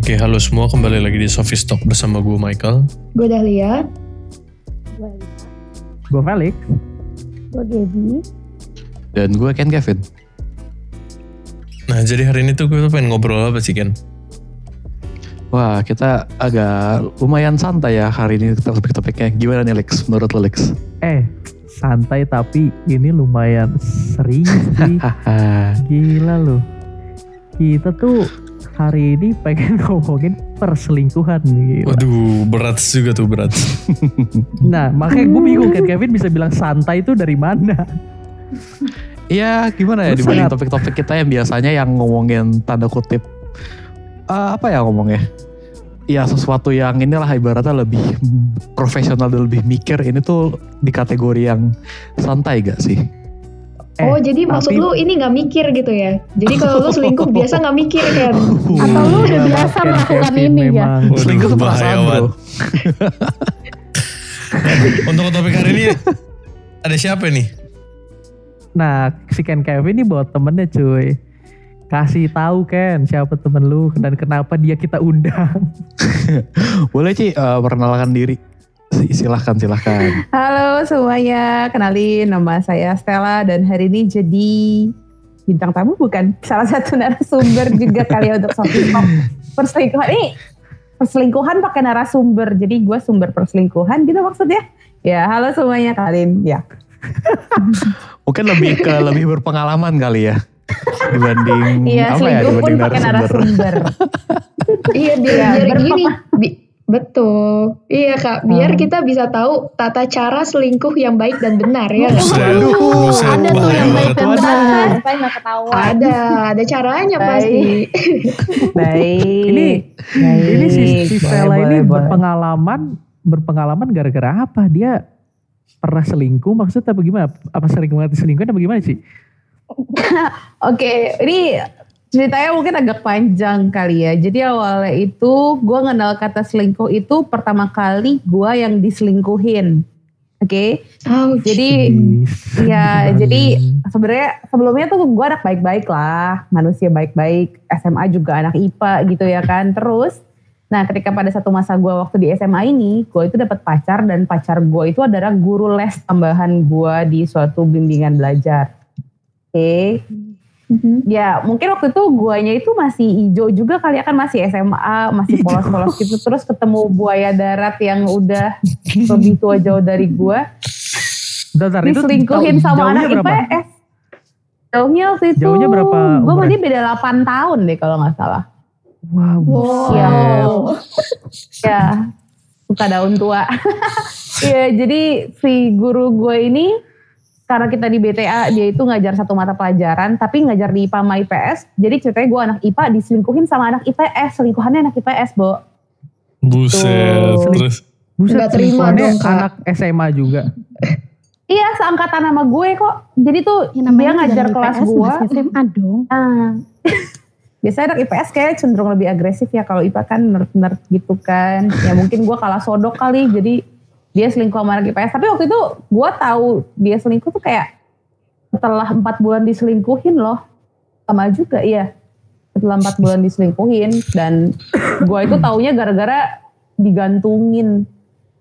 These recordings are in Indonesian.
Oke, halo semua. Kembali lagi di Sofi Stock bersama gue Michael. Gue Dahlia. Gue Felix. Gue Gaby. Dan gue Ken Kevin. Nah, jadi hari ini tuh gue pengen ngobrol apa sih, Ken? Wah, kita agak lumayan santai ya hari ini topik-topiknya. Gimana nih Lex, menurut lo Lex? Eh, santai tapi ini lumayan serius sih. Gila loh. Kita tuh hari ini pengen ngomongin perselingkuhan nih. Waduh, berat juga tuh, berat. Nah, makanya gue bingung kan Kevin bisa bilang santai itu dari mana? Iya, gimana ya dibanding topik-topik kita yang biasanya yang ngomongin tanda kutip eh, apa ya ngomongnya? Ya sesuatu yang inilah ibaratnya lebih profesional dan lebih mikir ini tuh di kategori yang santai gak sih? Eh, oh jadi maksud tapi- lu ini nggak mikir gitu ya? Jadi kalau lu selingkuh biasa nggak mikir kan? Atau lu udah Gila, biasa melakukan Kevin ini ya? Selingkuh tuh bahaya perasaan bro. Untuk topik hari ini ada siapa nih? Nah, si Ken Kevin ini buat temennya cuy. Kasih tahu Ken siapa temen lu dan kenapa dia kita undang. Boleh Ci, eh, perkenalkan diri. Si- Silahkan, silahkan. Halo semuanya, kenalin nama saya Stella dan hari ini jadi bintang tamu bukan salah satu narasumber juga kali ya untuk Sofi. Perselingkuhan ini perselingkuhan pakai narasumber, jadi gue sumber perselingkuhan gitu maksudnya. Ya halo semuanya kalian ya. Mungkin lebih ke lebih berpengalaman kali ya dibanding Iya apa ya selingkuh pun dibanding pakai narasumber. narasumber. iya biar biar berpe- gini. Betul. Iya kak, biar Hmm. kita bisa tahu tata cara selingkuh yang baik dan benar ya. Waduh, buset, ada tuh yang baik dan benar. Saya nggak ketahuan. Ada, ada caranya Baik. pasti. Baik. Ini ini si, si Stella ini berpengalaman berpengalaman gara-gara apa? Dia pernah selingkuh maksudnya apa gimana? Apa sering banget diselingkuhin apa gimana sih? Oke, ini ceritanya mungkin agak panjang kali ya. Jadi awalnya itu gue kenal kata selingkuh itu pertama kali gue yang diselingkuhin. Oke, Ouch. jadi Is. ya jadi sebenarnya sebelumnya tuh gue anak baik-baik lah, manusia baik-baik, SMA juga anak IPA gitu ya kan. Terus, nah ketika pada satu masa gue waktu di SMA ini, gue itu dapat pacar dan pacar gue itu adalah guru les tambahan gue di suatu bimbingan belajar. Oke, Mhm. Ya mungkin waktu itu guanya itu masih hijau juga kali ya kan masih SMA, masih polos-polos gitu. Terus ketemu buaya darat yang udah lebih tua jauh dari gua. Bentar, itu Diselingkuhin jauh- sama anak berapa? IPS. Jauhnya waktu itu Jauhnya berapa Gue sama dia beda 8 tahun deh kalau nggak salah. Wah, buset. Iya. Ya suka daun tua. Iya jadi si guru gue ini karena kita di BTA dia itu ngajar satu mata pelajaran tapi ngajar di IPA sama IPS jadi ceritanya gue anak IPA diselingkuhin sama anak IPS selingkuhannya anak IPS Bo Buset, Tuh. terus Buset, Nggak terima dong, Kak. anak SMA juga. iya seangkatan sama gue kok jadi tuh Ya, dia ngajar kelas gue SMA dong. Ah. biasanya anak IPS kayak cenderung lebih agresif ya kalau IPA kan nerd-nerd gitu kan ya mungkin gue kalah sodok kali jadi dia selingkuh sama anak IPS tapi waktu itu gue tahu dia selingkuh tuh kayak setelah empat bulan diselingkuhin loh. Sama juga iya. Setelah empat bulan diselingkuhin dan gue itu taunya gara-gara digantungin.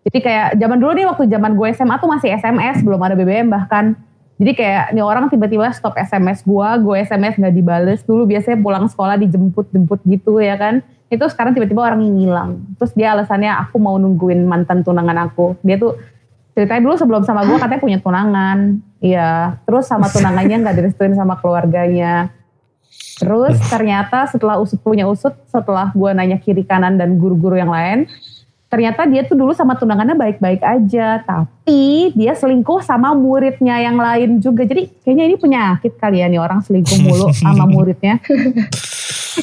Jadi kayak zaman dulu nih waktu zaman gue SMA tuh masih SMS belum ada BBM bahkan. Jadi kayak nih orang tiba-tiba stop SMS gua, gue SMS nggak dibales. Dulu biasanya pulang sekolah dijemput-jemput gitu ya kan. Itu sekarang tiba-tiba orang yang ngilang. Terus dia alasannya aku mau nungguin mantan tunangan aku. Dia tuh ceritanya dulu sebelum sama gua katanya punya tunangan. Iya, terus sama tunangannya nggak direstuin sama keluarganya. Terus ternyata setelah usut punya usut, setelah gua nanya kiri kanan dan guru-guru yang lain, ternyata dia tuh dulu sama tunangannya baik-baik aja, tapi dia selingkuh sama muridnya yang lain juga. Jadi kayaknya ini penyakit kali ya nih orang selingkuh mulu sama muridnya.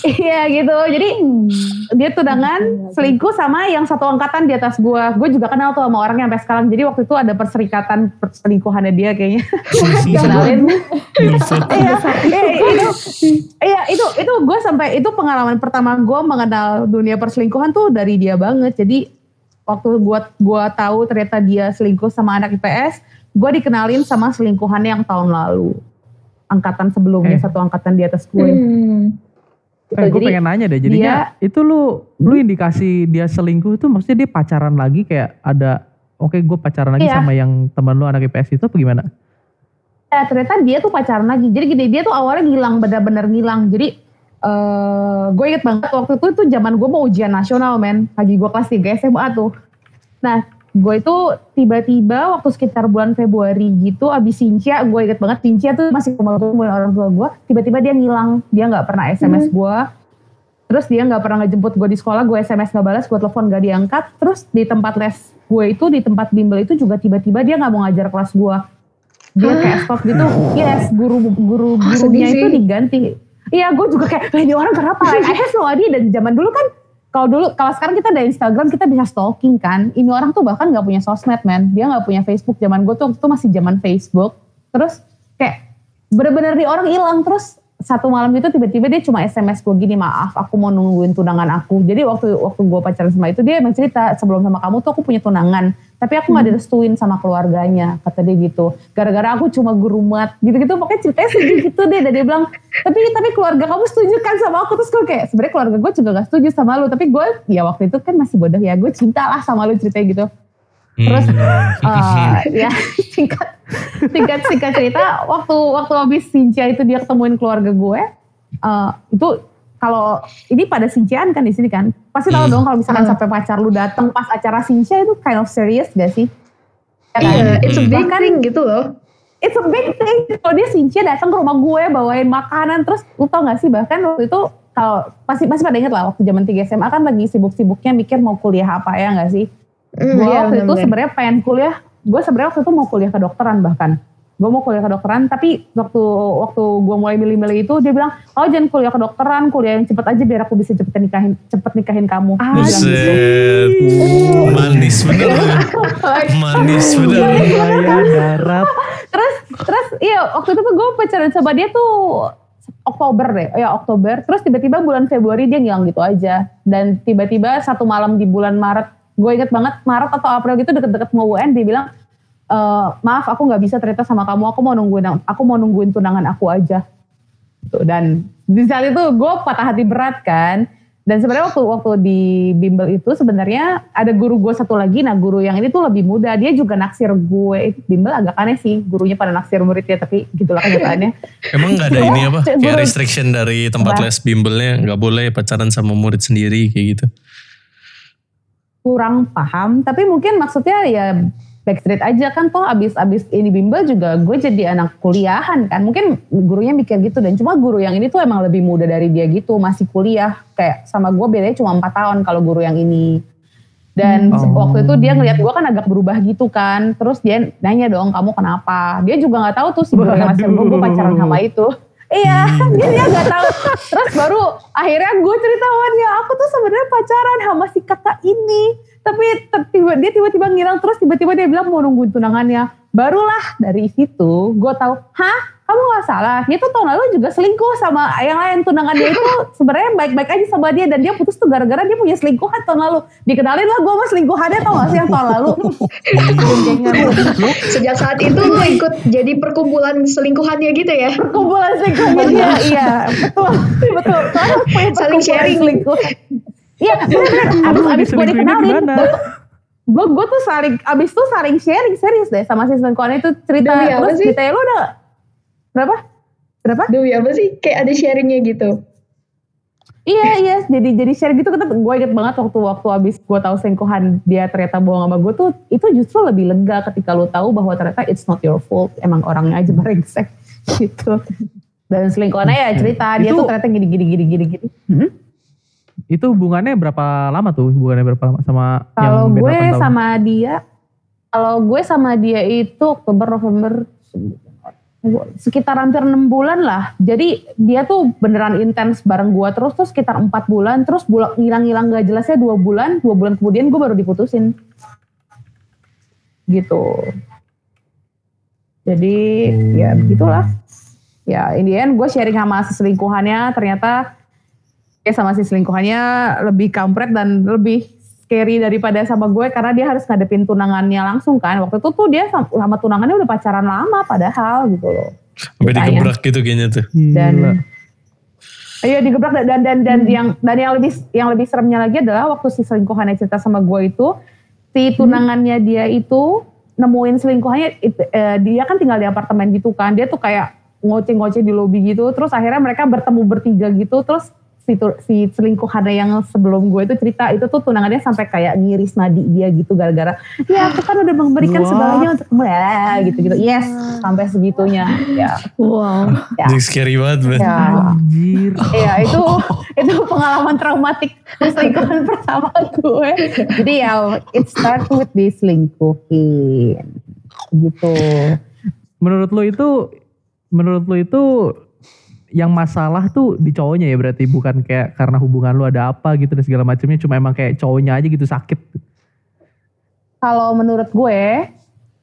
Iya gitu. Jadi dia tunangan selingkuh sama yang satu angkatan di atas gua. Gue juga kenal tuh sama orangnya sampai sekarang. Jadi waktu itu ada perserikatan perselingkuhannya dia kayaknya. Dikenalin. Iya, iya, itu, iya itu itu gue sampai itu pengalaman pertama gue mengenal dunia perselingkuhan tuh dari dia banget. Jadi waktu gue gua tahu ternyata dia selingkuh sama anak IPS, gue dikenalin sama selingkuhannya yang tahun lalu, angkatan sebelumnya Eh. satu angkatan di atas gue. Hmm. Gitu. Eh, gue pengen nanya deh, jadinya itu lu lu indikasi dia selingkuh itu maksudnya dia pacaran lagi kayak ada oke gue pacaran lagi Iya. sama yang teman lu anak IPS itu apa gimana? Ya, ternyata dia tuh pacaran lagi. Jadi gini, dia tuh awalnya ngilang, bener-bener ngilang. Jadi eh gue inget banget waktu itu itu zaman gue mau ujian nasional men. Lagi gue kelas 3 SMA tuh. Nah, gue itu tiba-tiba waktu sekitar bulan Februari gitu abis Cincia, gue inget banget Cincia tuh masih rumah gue sama orang tua gue. Tiba-tiba dia ngilang, dia nggak pernah SMS gue. Terus dia nggak pernah ngejemput gue di sekolah, gue SMS nggak balas, gue telepon gak diangkat. Terus di tempat les gue itu, di tempat bimbel itu juga tiba-tiba dia nggak mau ngajar kelas gue. Dia kayak stop gitu, yes guru guru gurunya itu diganti. Iya, gue juga kayak, "Lah, ini orang kenapa? I have no idea. Dan zaman dulu kan, kalau dulu, kalau sekarang kita ada Instagram, kita bisa stalking kan. Ini orang tuh bahkan nggak punya sosmed, man. Dia nggak punya Facebook. Zaman gue tuh waktu itu masih zaman Facebook. Terus kayak bener-bener nih orang hilang. Terus satu malam itu tiba-tiba dia cuma SMS gue gini, maaf, aku mau nungguin tunangan aku. Jadi waktu waktu gue pacaran sama itu dia emang cerita sebelum sama kamu tuh aku punya tunangan, tapi aku nggak direstuin sama keluarganya, kata dia gitu. Gara-gara aku cuma guru mat, gitu-gitu. Pokoknya ceritanya sedih gitu deh. Dan dia bilang, tapi tapi keluarga kamu setuju kan sama aku terus gue kayak sebenarnya keluarga gue juga gak setuju sama lu, tapi gue ya waktu itu kan masih bodoh ya, gue cinta lah sama lu ceritanya gitu. Terus eh, ya singkat singkat singkat cerita waktu waktu habis Sincia itu dia ketemuin keluarga gue eh, itu kalau ini pada Sincian kan di sini kan pasti tahu Hmm. dong kalau misalkan Ah. sampai pacar lu datang pas acara Sincia itu kind of serious gak sih? Ya kan? Iya, it's a big Bahkan- thing gitu loh. it's a big thing. Kalau dia Sincia datang ke rumah gue bawain makanan terus lu tau gak sih bahkan waktu itu kalau pasti pasti pada inget lah waktu zaman 3 SMA kan lagi sibuk-sibuknya mikir mau kuliah apa ya gak sih? Hmm, gue iya, waktu itu bener-bener. sebenarnya pengen kuliah gue sebenarnya waktu itu mau kuliah kedokteran bahkan gue mau kuliah kedokteran tapi waktu waktu gue mulai milih-milih itu dia bilang oh jangan kuliah kedokteran kuliah yang cepet aja biar aku bisa cepet nikahin cepet nikahin kamu Dia bilang gitu. Buset. Manis bener. Manis bener. Darat. terus terus iya waktu itu tuh gue pacaran sama dia tuh Oktober deh, ya Oktober. Terus tiba-tiba bulan Februari dia ngilang gitu aja. Dan tiba-tiba satu malam di bulan Maret, gue inget banget Maret atau April gitu deket-deket mau UN dia bilang, e, maaf aku nggak bisa cerita sama kamu, aku mau nungguin aku mau nungguin tunangan aku aja. Gitu. Dan di saat itu gue patah hati berat kan. Dan sebenarnya waktu waktu di bimbel itu sebenarnya ada guru gue satu lagi. Nah guru yang ini tuh lebih muda. Dia juga naksir gue. Bimbel agak aneh sih. Gurunya pada naksir muridnya. Tapi gitulah kenyataannya. Emang nggak ada ini apa? Kayak guru- restriction dari tempat Apa? les bimbelnya nggak boleh pacaran sama murid sendiri kayak gitu. Kurang paham. Tapi mungkin maksudnya ya backstreet aja kan toh abis-abis ini bimbel juga gue jadi anak kuliahan kan. Mungkin gurunya mikir gitu. Dan cuma guru yang ini tuh emang lebih muda dari dia gitu. Masih kuliah. Kayak sama gue bedanya cuma 4 tahun kalau guru yang ini. Dan Hmm. se- waktu itu dia ngeliat gue kan agak berubah gitu kan. Terus dia nanya dong kamu kenapa. Dia juga gak tahu tuh si guru yang gue, gue pacaran sama itu. Iya, dia dia gak tahu. Terus baru akhirnya gue cerita dia, aku tuh sebenarnya pacaran sama si kakak ini. Tapi tiba, dia tiba-tiba ngilang terus tiba-tiba dia bilang mau nungguin tunangannya. Barulah dari situ gue tahu, hah kamu gak salah. Dia tuh tahun lalu juga selingkuh sama yang lain. Tunangannya itu sebenarnya baik-baik aja sama dia. Dan dia putus tuh gara-gara dia punya selingkuhan tahun lalu. Dikenalin lah gue sama selingkuhannya tau gak sih yang tahun lalu. Sejak saat itu lo ikut jadi perkumpulan selingkuhannya gitu ya. Perkumpulan selingkuhnya dia. Iya betul. Betul. Soalnya Saling sharing. selingkuhan. Iya bener-bener. Kamu Abis, abis gue dikenalin. Gue gue tuh saling, abis tuh saling sharing serius deh sama si selingkuhan itu cerita. Terus ceritanya lu udah, berapa? Berapa? Demi apa sih? Kayak ada sharingnya gitu. Iya iya jadi jadi share gitu kita gue inget banget waktu waktu abis gue tahu selingkuhan dia ternyata bohong sama gue tuh itu justru lebih lega ketika lu tahu bahwa ternyata it's not your fault emang orangnya aja brengsek gitu dan selingkuhannya ya cerita dia Itu- tuh ternyata gini gini gini gini gini Hmm? Itu hubungannya berapa lama tuh? Hubungannya berapa lama sama kalau yang beda gue 8 tahun? sama dia kalau gue sama dia itu Oktober November sekitar hampir enam bulan lah. Jadi dia tuh beneran intens bareng gue terus tuh sekitar empat bulan. Terus ngilang-ngilang gak jelasnya dua bulan. Dua bulan kemudian gue baru diputusin. Gitu. Jadi ya begitulah. Ya in the end gue sharing sama si selingkuhannya ternyata ya sama si selingkuhannya lebih kampret dan lebih scary daripada sama gue karena dia harus ngadepin tunangannya langsung kan. Waktu itu tuh dia sama, sama tunangannya udah pacaran lama padahal gitu loh. Sampai Ditanya. digebrak gitu kayaknya tuh. Dan Iya digebrak dan dan dan, dan yang dan yang lebih yang lebih seremnya lagi adalah waktu si selingkuhannya cerita sama gue itu si tunangannya dia itu nemuin selingkuhannya it- eh, dia kan tinggal di apartemen gitu kan dia tuh kayak ngoceh-ngoceh di lobi gitu terus akhirnya mereka bertemu bertiga gitu terus si, si selingkuhannya yang sebelum gue itu cerita itu tuh tunangannya sampai kayak ngiris nadi dia gitu gara-gara ya aku kan udah memberikan What? segalanya untuk kamu ya gitu-gitu yes sampai segitunya ya Wow. ya Jadi scary banget, man. ya Anjir. Iya itu itu pengalaman traumatik perselingkuhan pertama gue. Jadi ya it start with diselingkuhin gitu. Menurut lo itu menurut lo itu yang masalah tuh di cowoknya ya berarti bukan kayak karena hubungan lu ada apa gitu dan segala macamnya cuma emang kayak cowoknya aja gitu sakit. Kalau menurut gue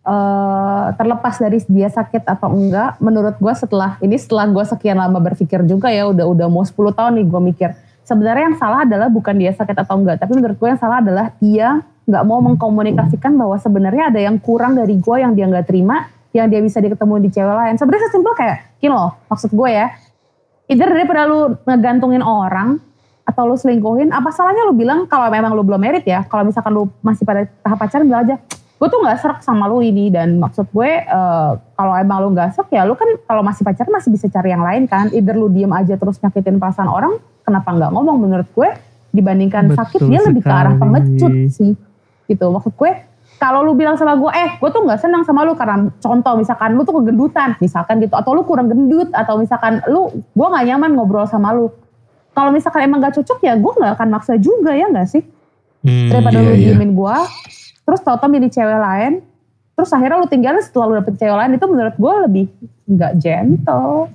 eh, terlepas dari dia sakit atau enggak, menurut gue setelah ini setelah gue sekian lama berpikir juga ya udah udah mau 10 tahun nih gue mikir sebenarnya yang salah adalah bukan dia sakit atau enggak, tapi menurut gue yang salah adalah dia nggak mau mengkomunikasikan bahwa sebenarnya ada yang kurang dari gue yang dia nggak terima, yang dia bisa diketemu di cewek lain. Sebenarnya sesimpel kayak gini loh, maksud gue ya, either daripada lu ngegantungin orang atau lu selingkuhin, apa salahnya lu bilang kalau memang lu belum merit ya, kalau misalkan lu masih pada tahap pacaran bilang aja, gue tuh nggak serak sama lu ini. Dan maksud gue eh, kalau emang lu nggak serak ya lu kan kalau masih pacaran masih bisa cari yang lain kan, either lu diem aja terus nyakitin perasaan orang, kenapa nggak ngomong menurut gue? Dibandingkan Betul sakit dia lebih ke arah pengecut sih, gitu. Maksud gue kalau lu bilang sama gue, eh gue tuh nggak senang sama lu karena contoh misalkan lu tuh kegendutan, misalkan gitu, atau lu kurang gendut, atau misalkan lu, gue nggak nyaman ngobrol sama lu. Kalau misalkan emang gak cocok ya gue nggak akan maksa juga ya nggak sih? Hmm, Daripada iya, lu iya. diemin gue, terus tau-tau milih cewek lain, terus akhirnya lu tinggalin setelah lu dapet cewek lain itu menurut gue lebih nggak gentle.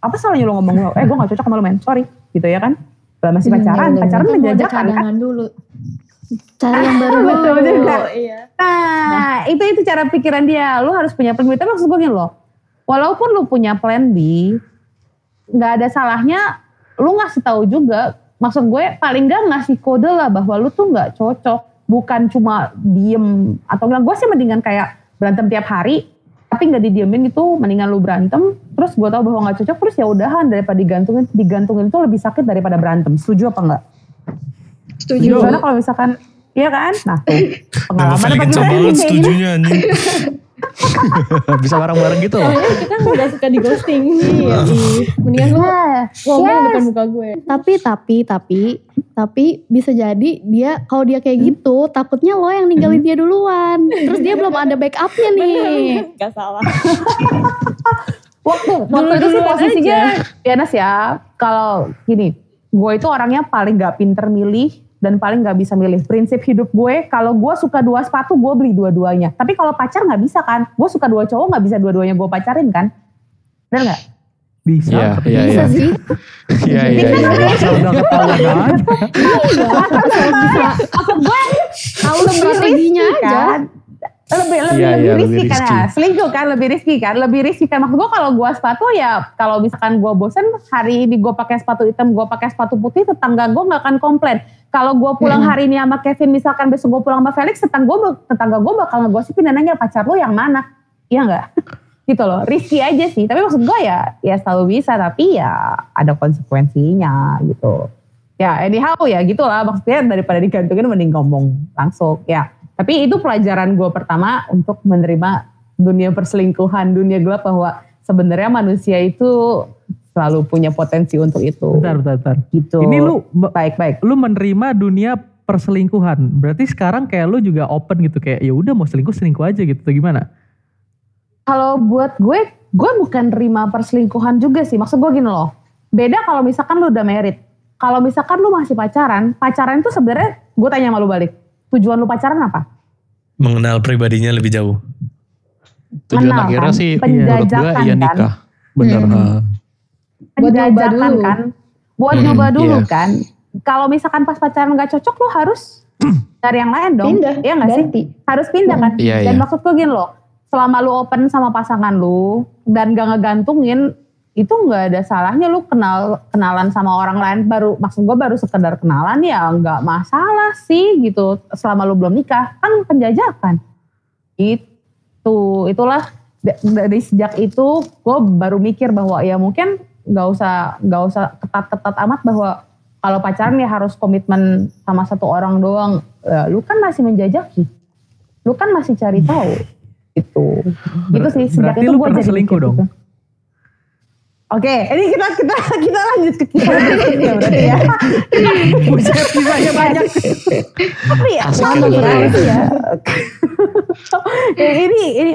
Apa salahnya lu ngomong, eh gue gak cocok sama lu men, sorry, gitu ya kan? Lah masih Hmm, pacaran, iya, pacaran menjajakan kan? dulu. Cari yang baru Betul dulu. juga. Iya. Nah, itu itu cara pikiran dia. Lu harus punya plan B. Tapi maksud gue gini loh. Walaupun lu punya plan B, nggak ada salahnya lu ngasih tahu juga. Maksud gue paling nggak ngasih kode lah bahwa lu tuh nggak cocok. Bukan cuma diem atau bilang gue sih mendingan kayak berantem tiap hari tapi nggak didiemin gitu mendingan lu berantem terus gue tahu bahwa nggak cocok terus ya udahan daripada digantungin digantungin itu lebih sakit daripada berantem setuju apa enggak Setuju. Karena kalau misalkan Iya kan? Nah tuh pengalaman apa gimana banget setujunya anjing. Bisa bareng-bareng gitu loh. Kita udah suka di ghosting nih. ya, ih. Mendingan lu ngomong yes. depan muka gue. Tapi tapi tapi tapi bisa jadi dia kalau dia kayak gitu takutnya lo yang ninggalin dia duluan. Terus dia belum ada backupnya nih. Gak salah. Waktu waktu itu sih posisinya Dianas ya. Kalau gini, gue itu orangnya paling gak pinter milih dan paling gak bisa milih. Prinsip hidup gue, kalau gue suka dua sepatu, gue beli dua-duanya. Tapi kalau pacar gak bisa kan. Gue suka dua cowok gak bisa dua-duanya gue pacarin kan. Bener gak? Bisa. Iya, tapi iya, bisa iya. sih. Iya, iya, iya. Udah ketahuan aja. bisa Maksud gue tahu lebih strateginya risky aja. kan. Lebih lebih, Iya, lebih iya, risky lebih kan risky. ya. Selingkuh kan lebih risky kan. Lebih risky kan. Maksud gue kalau gue sepatu ya kalau misalkan gue bosen hari ini gue pakai sepatu hitam, gue pakai sepatu putih, tetangga gue nggak akan komplain. Kalau gue pulang hari ini sama Kevin, misalkan besok gue pulang sama Felix, tetangga gue tetangga gue bakal ngegosipin dan nanya pacar lu yang mana. Iya nggak? gitu loh. Risky aja sih. Tapi maksud gue ya ya selalu bisa tapi ya ada konsekuensinya gitu ya anyhow ya gitulah maksudnya daripada digantungin mending ngomong langsung ya tapi itu pelajaran gue pertama untuk menerima dunia perselingkuhan dunia gelap bahwa sebenarnya manusia itu selalu punya potensi untuk itu Bentar, bentar, bentar. gitu Ini lu baik baik lu menerima dunia perselingkuhan. Berarti sekarang kayak lu juga open gitu kayak ya udah mau selingkuh selingkuh aja gitu atau gimana? kalau buat gue gue bukan terima perselingkuhan juga sih maksud gue gini loh beda kalau misalkan lu udah merit kalau misalkan lu masih pacaran pacaran itu sebenarnya gue tanya sama lu balik tujuan lu pacaran apa Mengenal pribadinya lebih jauh. Tujuan Kenal akhirnya kan? sih menurut gue iya kan? nikah. Bener. Hmm. Buat penjajakan dulu. kan? Buat Hmm, nyoba dulu iya. kan? Kalau misalkan pas pacaran nggak cocok lu harus cari yang lain dong. Pindah, iya nggak sih? Harus pindah kan? Iya, dan iya. maksud gue gini loh selama lu open sama pasangan lu dan gak ngegantungin itu nggak ada salahnya lu kenal kenalan sama orang lain. Baru maksud gue baru sekedar kenalan ya nggak masalah sih gitu. Selama lu belum nikah kan penjajakan. Itu itulah. Da- dari sejak itu gue baru mikir bahwa ya mungkin nggak usah nggak usah ketat-ketat amat bahwa kalau pacaran ya harus komitmen sama satu orang doang. Ya, lu kan masih menjajaki, lu kan masih cari tahu itu. Gitu sih sejak berarti itu lu gue jadi selingkuh dong? gitu. Oke, ini kita kita kita lanjut ke kisah berikutnya berarti ya. Buset, kisahnya banyak. Tapi ya, berarti ya. Ya, ini ini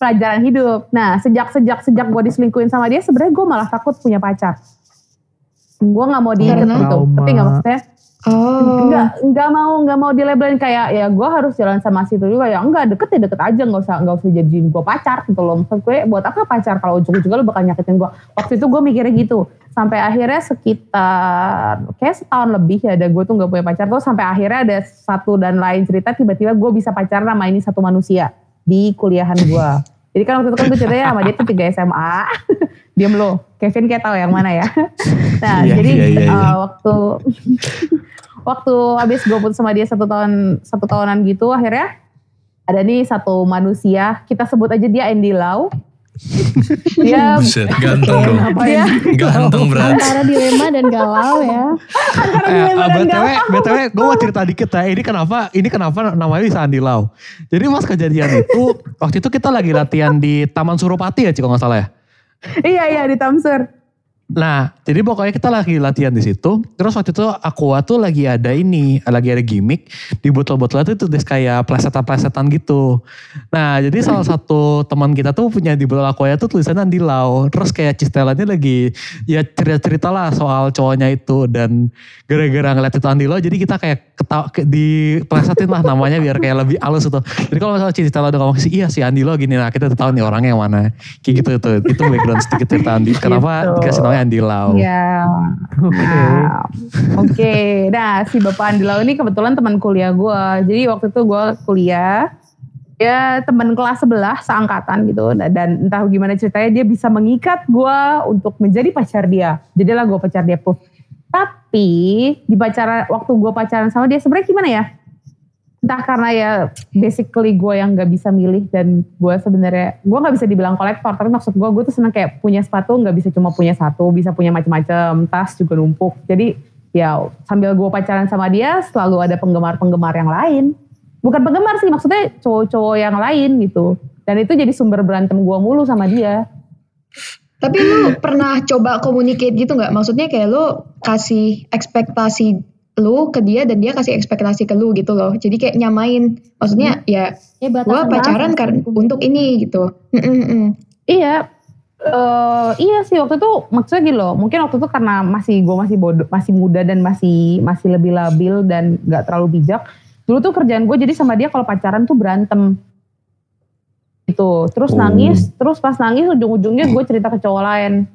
pelajaran hidup. Nah, sejak sejak sejak gue diselingkuhin sama dia, sebenarnya gue malah takut punya pacar. Gue nggak mau Karena? gitu, tapi nggak maksudnya Oh. nggak nggak mau nggak mau dilabelin kayak ya gue harus jalan sama situ juga. Ya enggak deket ya deket aja. Nggak usah nggak usah jadiin gue pacar gitu loh. Maksud gue buat apa pacar? Kalau ujung-ujungnya lu bakal nyakitin gue waktu itu gue mikirnya gitu. Sampai akhirnya sekitar kayak setahun lebih ya ada gue tuh nggak punya pacar. Tuh sampai akhirnya ada satu dan lain cerita tiba-tiba gue bisa pacaran sama ini satu manusia di kuliahan gue jadi kan waktu itu kan gue ceritanya sama dia tuh tiga SMA diem lo Kevin kayak tahu yang mana ya? Nah Iya, jadi iya, iya, iya. uh, waktu waktu habis gue putus sama dia satu tahun satu tahunan gitu akhirnya ada nih satu manusia. Kita sebut aja dia Andy Lau dia Buset, ganteng dong. dia Ganteng berat. Antara dilema dan galau ya. Eh, ah, BTW, BTW gue mau cerita dikit ya. Ini kenapa, ini kenapa namanya bisa Andi Lau. Jadi pas kejadian itu, waktu itu kita lagi latihan di Taman Suropati ya, Cik, kalau nggak salah ya. iya iya di Tamsur Nah, jadi pokoknya kita lagi latihan di situ. Terus waktu itu Aqua tuh lagi ada ini, lagi ada gimmick di botol-botolnya tuh tulis kayak plesetan-plesetan gitu. Nah, jadi salah satu teman kita tuh punya di botol Aqua tuh tulisannya Andi Lau. Terus kayak cistelannya lagi ya cerita-cerita lah soal cowoknya itu dan gara-gara ngeliat itu Andi Lau jadi kita kayak ketawa ke, di plesetin lah namanya biar kayak lebih halus itu. Jadi kalau misalnya Cistela udah ngomong sih iya si Andi Lau gini nah kita tahu nih orangnya yang mana. Kayak gitu itu. Itu background sedikit cerita Andi. Kenapa Gitu. dikasih namanya Andi Lau. Iya. Nah, Oke, nah si Bapak Andi Lau ini kebetulan teman kuliah gue. Jadi waktu itu gue kuliah, ya teman kelas sebelah seangkatan gitu. Dan entah gimana ceritanya dia bisa mengikat gue untuk menjadi pacar dia. Jadilah gue pacar dia puff. Tapi di pacaran waktu gue pacaran sama dia sebenarnya gimana ya? Entah karena ya basically gue yang gak bisa milih dan gue sebenarnya gue nggak bisa dibilang kolektor tapi maksud gue gue tuh seneng kayak punya sepatu nggak bisa cuma punya satu bisa punya macam-macam tas juga numpuk. Jadi ya sambil gue pacaran sama dia selalu ada penggemar-penggemar yang lain. Bukan penggemar sih maksudnya cowok-cowok yang lain gitu. Dan itu jadi sumber berantem gue mulu sama dia. Tapi lu pernah coba communicate gitu nggak? Maksudnya kayak lu kasih ekspektasi lu ke dia dan dia kasih ekspektasi ke lu gitu loh. Jadi kayak nyamain. Maksudnya ya Ya gua batasan pacaran karena untuk ini gitu. Iya, eh iya sih waktu itu maksudnya gini loh. Mungkin waktu itu karena masih gue masih bodoh, masih muda dan masih masih lebih labil dan nggak terlalu bijak. Dulu tuh kerjaan gue jadi sama dia kalau pacaran tuh berantem. Gitu. Terus Oh. nangis, terus pas nangis ujung-ujungnya gue cerita ke cowok lain.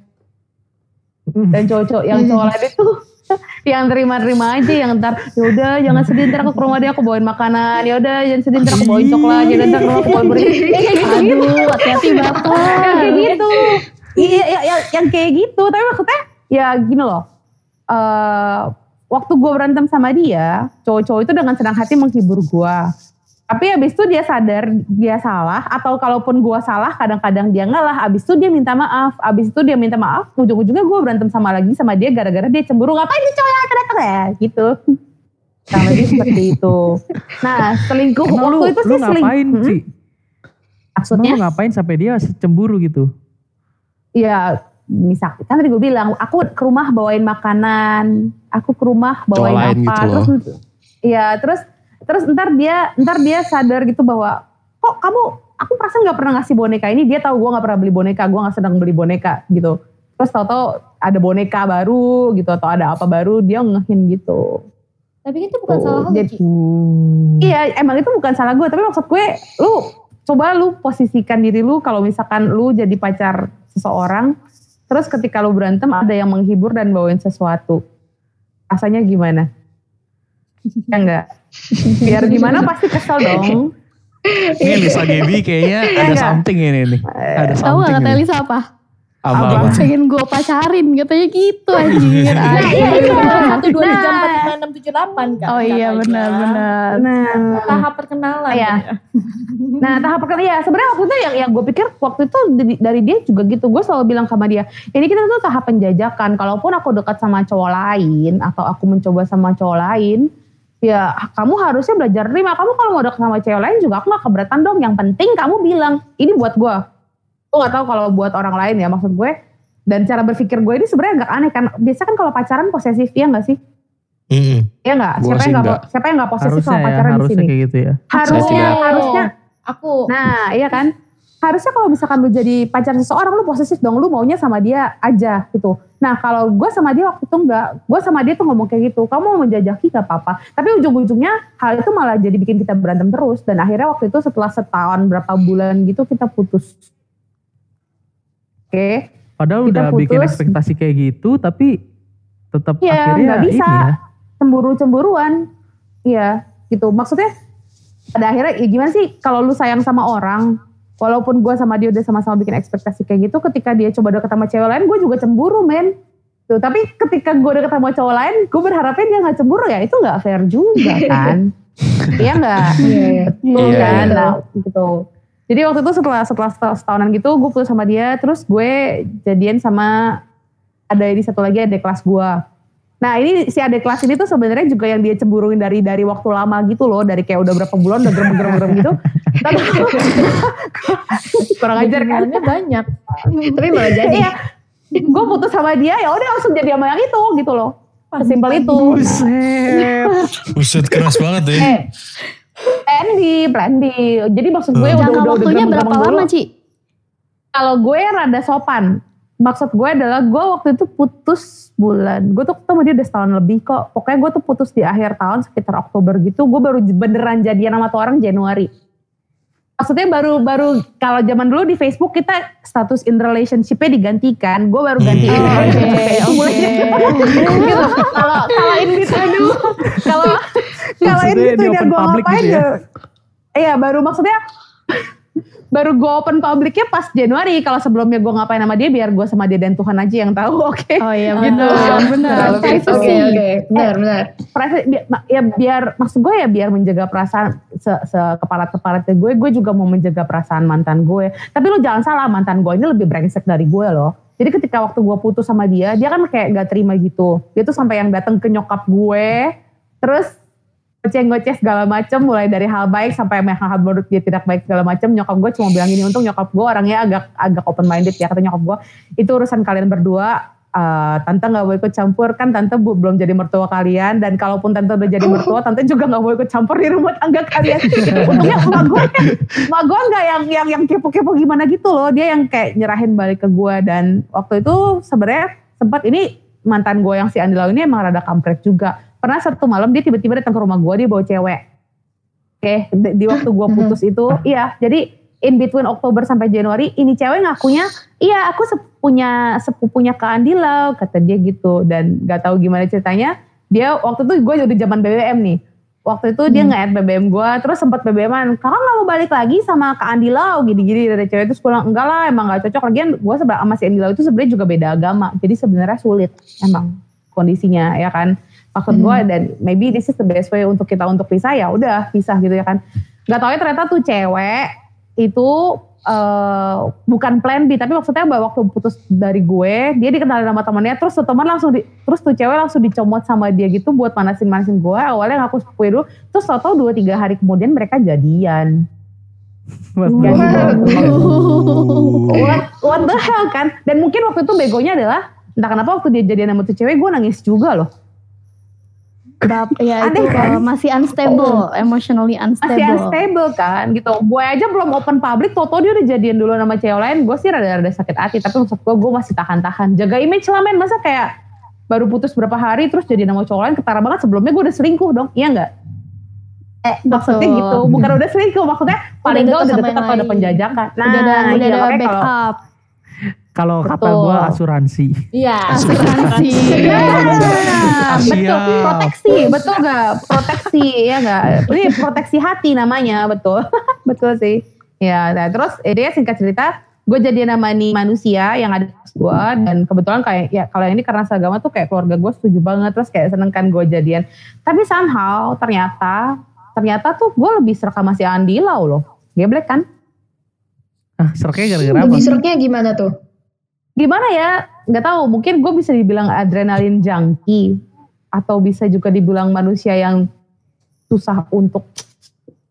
Dan cowok-cowok yang cowok lain itu yang terima-terima aja yang ntar yaudah jangan sedih ntar aku ke rumah dia aku bawain makanan. Yaudah jangan sedih ntar aku bawain coklat. Yaudah ntar aku bawain beri ya kayak gitu. Gitu Aduh, hati-hati yang bapak. kayak gitu. iya ya, ya, yang kayak gitu. Tapi maksudnya ya gini loh. Eh waktu gue berantem sama dia cowok-cowok itu dengan senang hati menghibur gue tapi abis itu dia sadar dia salah atau kalaupun gue salah kadang-kadang dia ngalah. Abis itu dia minta maaf. Abis itu dia minta maaf ujung-ujungnya gue berantem sama lagi sama dia gara-gara dia cemburu. Ngapain sih cowok yang datang ya gitu. Sama dia seperti itu. Nah selingkuh Emang lu, waktu itu lu sih seling- ngapain Hmm, sih? Emang maksudnya lu ngapain sampai dia cemburu gitu? ya misal kan tadi gue bilang aku ke rumah bawain makanan aku ke rumah bawain Cowok lain apa gitu loh. terus ya terus terus ntar dia ntar dia sadar gitu bahwa kok kamu aku perasaan nggak pernah ngasih boneka ini dia tahu gue nggak pernah beli boneka gue nggak sedang beli boneka gitu terus tahu-tahu ada boneka baru gitu atau ada apa baru dia ngehin gitu Tapi itu bukan Tuh, salah lu, jadi-. Uh. Iya, emang itu bukan salah gue, tapi maksud gue, lu coba lu posisikan diri lu kalau misalkan lu jadi pacar seseorang, terus ketika lu berantem ada yang menghibur dan bawain sesuatu, rasanya gimana? Ya enggak? Biar gimana pasti kesel dong. Ini Lisa Gaby kayaknya ada enggak? something ini nih. Ada Tahu gak something kata. Elisa apa? Apa, Abang. apa? pengen gue pacarin katanya gitu anjir. Nah, anjir. iya itu satu dua tiga Nah. empat lima enam tujuh delapan kan. Oh iya katanya. benar-benar. Nah, Tahap perkenalan. Iya. Nah tahap perkenalan ya sebenarnya waktu itu yang yang gue pikir waktu itu dari, dari dia juga gitu gue selalu bilang sama dia ini kita tuh tahap penjajakan kalaupun aku dekat sama cowok lain atau aku mencoba sama cowok lain ya kamu harusnya belajar terima. Kamu kalau mau dekat sama cewek lain juga aku gak keberatan dong. Yang penting kamu bilang ini buat gue gue gak tahu kalau buat orang lain ya maksud gue. Dan cara berpikir gue ini sebenarnya agak aneh kan. Biasa kan kalau pacaran posesif ya gak sih? Mm-mm. ya nggak? Gua siapa yang nggak nggak. siapa yang nggak posesif Harusnya sama ya, pacaran di harusnya sini? kayak gitu ya. harusnya harusnya. Aku. Nah, iya kan? Harusnya kalau misalkan lu jadi pacar seseorang, lu posesif dong, lu maunya sama dia aja gitu. Nah, kalau gue sama dia waktu itu enggak, gue sama dia tuh ngomong kayak gitu, kamu mau menjajaki gak apa-apa. Tapi ujung-ujungnya hal itu malah jadi bikin kita berantem terus. Dan akhirnya waktu itu setelah setahun berapa bulan gitu kita putus. Oke, Padahal Kita udah bikin putus. ekspektasi kayak gitu tapi tetap Iya, akhirnya nggak bisa. ini ya. cemburu-cemburuan. Iya, gitu. Maksudnya pada akhirnya ya gimana sih kalau lu sayang sama orang, walaupun gue sama dia udah sama-sama bikin ekspektasi kayak gitu, ketika dia coba deket sama cewek lain, gue juga cemburu, men. Tuh, tapi ketika gue deket sama cowok lain, gue berharapnya dia nggak cemburu ya, itu nggak fair juga kan? iya nggak? Iya, iya. Betul Iya, kan? iya. Nah, gitu. Jadi waktu itu setelah setelah setahun- setahunan gitu, gue putus sama dia, terus gue jadian sama ada ini satu lagi adik kelas gue. Nah ini si adik kelas ini tuh sebenarnya juga yang dia cemburuin dari dari waktu lama gitu loh, dari kayak udah berapa bulan udah gerem-gerem gitu. Tapi kurang ajar kan? Banyak. Tapi malah jadi. Iya, gue putus sama dia ya udah langsung jadi sama yang itu gitu loh. Sesimpel itu. Buset keras banget ya. Eh, plan B, plan B. Jadi maksud gue Hmm. udah Jangka udah udah waktunya gerem-gerem berapa lama Ci? Kalau gue rada sopan. Maksud gue adalah gue waktu itu putus bulan. Gue tuh ketemu dia udah setahun lebih kok. Pokoknya gue tuh putus di akhir tahun sekitar Oktober gitu. Gue baru beneran jadian sama tuh orang Januari. Maksudnya baru baru kalau zaman dulu di Facebook kita status in relationship-nya digantikan. Gue baru ganti in Hmm. relationship mulai gitu. Kalau kalau in between kalau kalau in Maksudnya di between open gue ngapain ya? ya? Iya baru maksudnya baru gue open publiknya pas Januari. Kalau sebelumnya gue ngapain sama dia biar gue sama dia dan Tuhan aja yang tahu. Oke. Oh iya Gitu. benar, benar. Oke, Privacy. oke, oke. Benar, benar. Privacy, bi- ya biar maksud gue ya biar menjaga perasaan se, sekeparat keparatnya gue gue juga mau menjaga perasaan mantan gue tapi lu jangan salah mantan gue ini lebih brengsek dari gue loh jadi ketika waktu gue putus sama dia dia kan kayak gak terima gitu dia tuh sampai yang datang ke nyokap gue terus goceng-goceh segala macem mulai dari hal baik sampai hal-hal menurut dia tidak baik segala macem. Nyokap gue cuma bilang gini untung nyokap gue orangnya agak agak open minded ya kata nyokap gue itu urusan kalian berdua. Eh, tante nggak mau ikut campur. Kan tante bu- belum jadi mertua kalian. Dan kalaupun tante udah jadi mertua tante juga nggak mau ikut campur di rumah tangga kalian. Untungnya emak gue emak gue nggak yang yang yang kepo-kepo gimana gitu loh. Dia yang kayak nyerahin balik ke gue dan waktu itu sebenarnya sempat ini mantan gue yang si Andilau ini emang rada kampret juga pernah satu malam dia tiba-tiba datang ke rumah gue dia bawa cewek. Oke di, di waktu gue putus itu iya. Jadi in between Oktober sampai Januari ini cewek ngakunya iya aku sepupunya sepupunya ke Andilau kata dia gitu. Dan gak tahu gimana ceritanya dia waktu itu gue udah zaman BBM nih. Waktu itu dia nge-add BBM gue terus sempat BBM-an kakak gak mau balik lagi sama Kak Andilau gini-gini dari cewek. Itu pulang enggak lah emang gak cocok. Lagian gue sebenarnya sama si Andilau itu sebenarnya juga beda agama jadi sebenarnya sulit emang kondisinya ya kan maksud gue dan maybe this is the best way untuk kita untuk pisah ya udah pisah gitu ya kan. Nggak tahu ya ternyata tuh cewek itu eh, bukan plan B tapi maksudnya bahwa waktu putus dari gue dia dikenalin sama temannya terus tuh teman langsung di, terus tuh cewek langsung dicomot sama dia gitu buat manasin manasin gue awalnya ngaku sepupu dulu terus tau dua tiga hari kemudian mereka jadian. What fuck? gitu. what, what the hell kan? Dan mungkin waktu itu begonya adalah entah kenapa waktu dia jadian sama tuh cewek gue nangis juga loh Berapa, ya Aneh itu kan? uh, masih unstable, emotionally masih unstable. unstable kan gitu. Gue aja belum open public, Toto dia udah jadian dulu sama cewek lain. Gue sih rada-rada sakit hati, tapi maksud gue gue masih tahan-tahan. Jaga image lah men, masa kayak baru putus berapa hari terus jadi nama cowok lain ketara banget sebelumnya gue udah selingkuh dong, iya nggak? Eh, maksudnya Betul. gitu, bukan udah selingkuh, maksudnya paling Udah gak udah deket atau ada penjajakan. Nah, udah ada, udah iya, ada makanya kalau- backup. Kalau kata gue asuransi. Iya. Asuransi. Nah, betul, Siap. proteksi, betul gak? Proteksi, ya gak? Ini proteksi hati namanya, betul. betul sih. Ya, nah terus dia singkat cerita, gue jadian sama nih manusia yang ada di gue dan kebetulan kayak ya kalau yang ini karena seagama tuh kayak keluarga gue setuju banget terus kayak seneng kan gue jadian tapi somehow ternyata ternyata tuh gue lebih serak sama si Andi Lau loh geblek kan Ah, seraknya gara-gara apa? Lebih seraknya gimana tuh? Gimana ya? Nggak tahu. Mungkin gue bisa dibilang adrenalin junkie atau bisa juga dibilang manusia yang susah untuk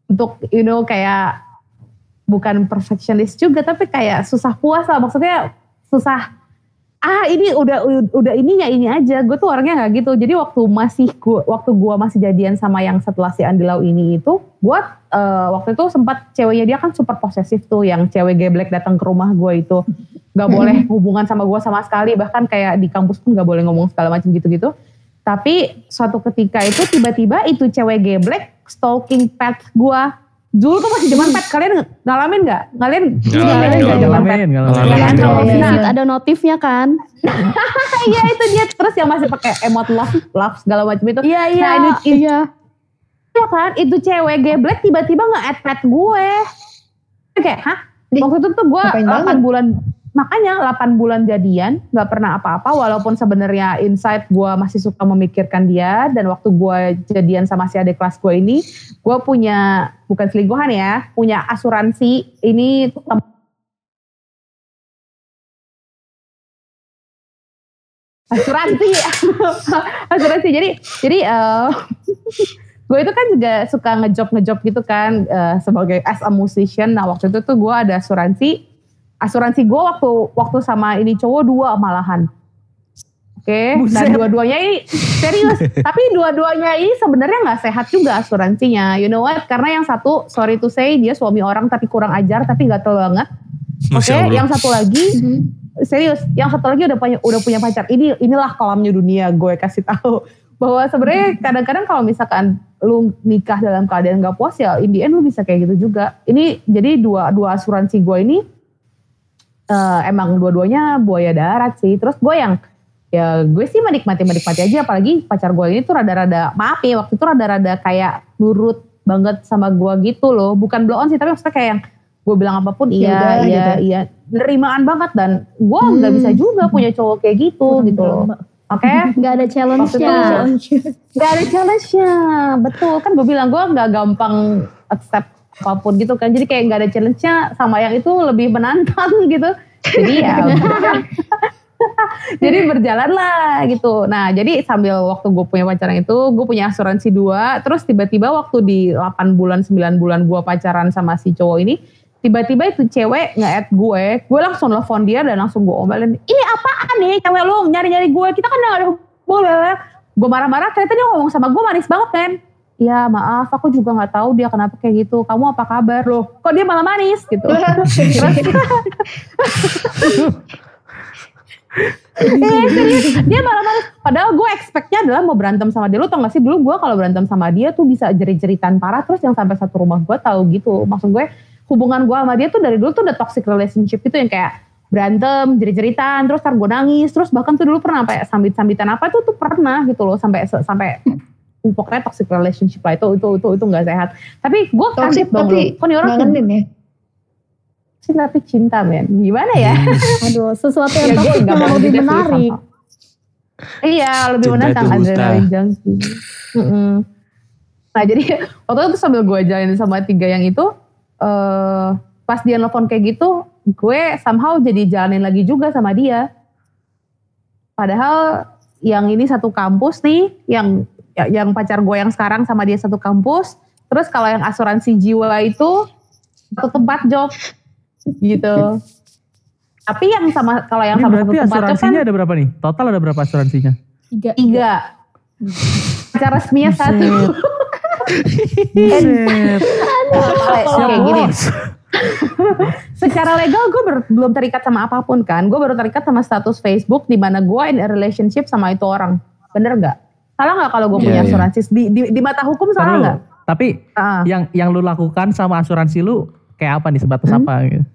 untuk you know kayak bukan perfectionist juga tapi kayak susah puas lah. Maksudnya susah ah ini udah udah ininya ini aja. Gue tuh orangnya nggak gitu. Jadi waktu masih gua, waktu gue masih jadian sama yang setelah si Andilau ini itu gue eh, waktu itu sempat ceweknya dia kan super posesif tuh yang cewek geblek datang ke rumah gue itu nggak boleh hubungan sama gue sama sekali bahkan kayak di kampus pun nggak boleh ngomong segala macam gitu-gitu tapi suatu ketika itu tiba-tiba itu cewek geblek stalking pet gue dulu tuh masih zaman pet kalian ngalamin nggak kalian Ngalamin, ngalamin nggak zaman pet Ngalamin, ngalamin. Ngalamin. Iya? Kalau Iya. visit ada notifnya kan. Iya itu dia terus yang masih pakai emot love love segala macam itu. Iya iya. Nah, iya. Iya kan, itu cewek geblek tiba-tiba nge-add pet gue. Kayak, hah? Waktu itu tuh gue ngapain 8 banget? bulan, makanya 8 bulan jadian, gak pernah apa-apa walaupun sebenarnya inside gue masih suka memikirkan dia dan waktu gue jadian sama si adik kelas gue ini, gue punya, bukan selingkuhan ya, punya asuransi, ini asuransi asuransi jadi jadi eh, gue itu kan juga suka ngejob ngejob gitu kan eh, sebagai as a musician. Nah waktu itu tuh gue ada asuransi asuransi gue waktu waktu sama ini cowok dua malahan. Oke dan Buset. dua-duanya ini serius. Tapi dua-duanya ini sebenarnya nggak sehat juga asuransinya. You know what? Karena yang satu sorry to say dia suami orang tapi kurang ajar tapi gatel banget. Oke Allah. yang satu lagi Mhm. serius yang satu lagi udah punya udah punya pacar. Ini inilah kolamnya dunia gue kasih tahu bahwa sebenarnya kadang-kadang kalau misalkan lu nikah dalam keadaan gak puas ya in the end lu bisa kayak gitu juga. Ini jadi dua dua asuransi gue ini eh, emang dua-duanya buaya darat sih. Terus gue yang ya gue sih menikmati menikmati aja. Apalagi pacar gue ini tuh rada-rada maaf ya waktu itu rada-rada kayak nurut banget sama gue gitu loh. Bukan blow on sih tapi maksudnya kayak yang gue bilang apa pun Ya iya iya gitu. iya. Nerimaan banget dan gue nggak Hmm. bisa juga punya cowok kayak gitu gitu loh oke. Gak ada challenge-nya. Gak ada challenge-nya, betul kan gue bilang gue nggak gampang accept apa pun gitu kan, jadi kayak nggak ada challenge-nya sama yang itu lebih menantang gitu, jadi ya, jadi berjalan lah gitu. Nah jadi sambil waktu gue punya pacaran itu, gue punya asuransi dua, terus tiba-tiba waktu di 8 bulan 9 bulan gue pacaran sama si cowok ini, tiba-tiba itu cewek nge-add gue, gue langsung telepon dia dan langsung gue omelin, ini apaan nih cewek lu nyari-nyari gue, kita kan gak ada hubungan. Gue marah-marah, ternyata dia ngomong sama gue manis banget kan. Ya maaf, aku juga gak tahu dia kenapa kayak gitu. Kamu apa kabar? Loh, kok dia malah manis gitu. Eh dia malah manis. Padahal gue expectnya adalah mau berantem sama dia. Lu tau gak sih dulu gue kalau berantem sama dia tuh bisa jerit-jeritan parah. Terus yang sampai satu rumah gue tahu gitu. Maksud gue hubungan gue sama dia tuh dari dulu tuh udah toxic relationship itu yang kayak berantem, jerit-jeritan, terus ntar gue nangis, terus bahkan tuh dulu pernah sampai sambit-sambitan apa tuh tuh pernah gitu loh sampai sampai pokoknya toxic relationship lah itu itu itu itu nggak sehat. Tapi gue kaget dong tapi lu. Kok nih orang ngangenin ya. toxic tapi cinta men. Gimana ya? Aduh, sesuatu yang Ya, toxic nggak malah mau lebih menarik. Iya lebih Cinta menantang itu buta. adrenalin junkie. Mm-mm. Nah jadi waktu itu sambil gue jalanin sama tiga yang itu, eh pas dia nelfon kayak gitu, gue somehow jadi jalanin lagi juga sama dia. Padahal yang ini satu kampus nih, yang ya- yang pacar gue yang sekarang sama dia satu kampus. Terus kalau yang asuransi jiwa itu satu tempat job gitu. Tapi yang sama kalau yang Ini sama satu berarti tempat job kan asuransinya ada berapa nih? Total ada berapa asuransinya? Tiga. tiga. Pacar resminya satu. Buset. Oke gini. Secara legal gue ber- belum terikat sama apa pun kan. Gue baru terikat sama status Facebook di mana gue in a relationship sama itu orang. Bener nggak? Salah nggak kalau gue Iya, punya iya. asuransi? Di, di, di mata hukum salah nggak? Tapi Ah. yang yang lu lakukan sama asuransi lu kayak apa nih sebatas Hmm? apa gitu?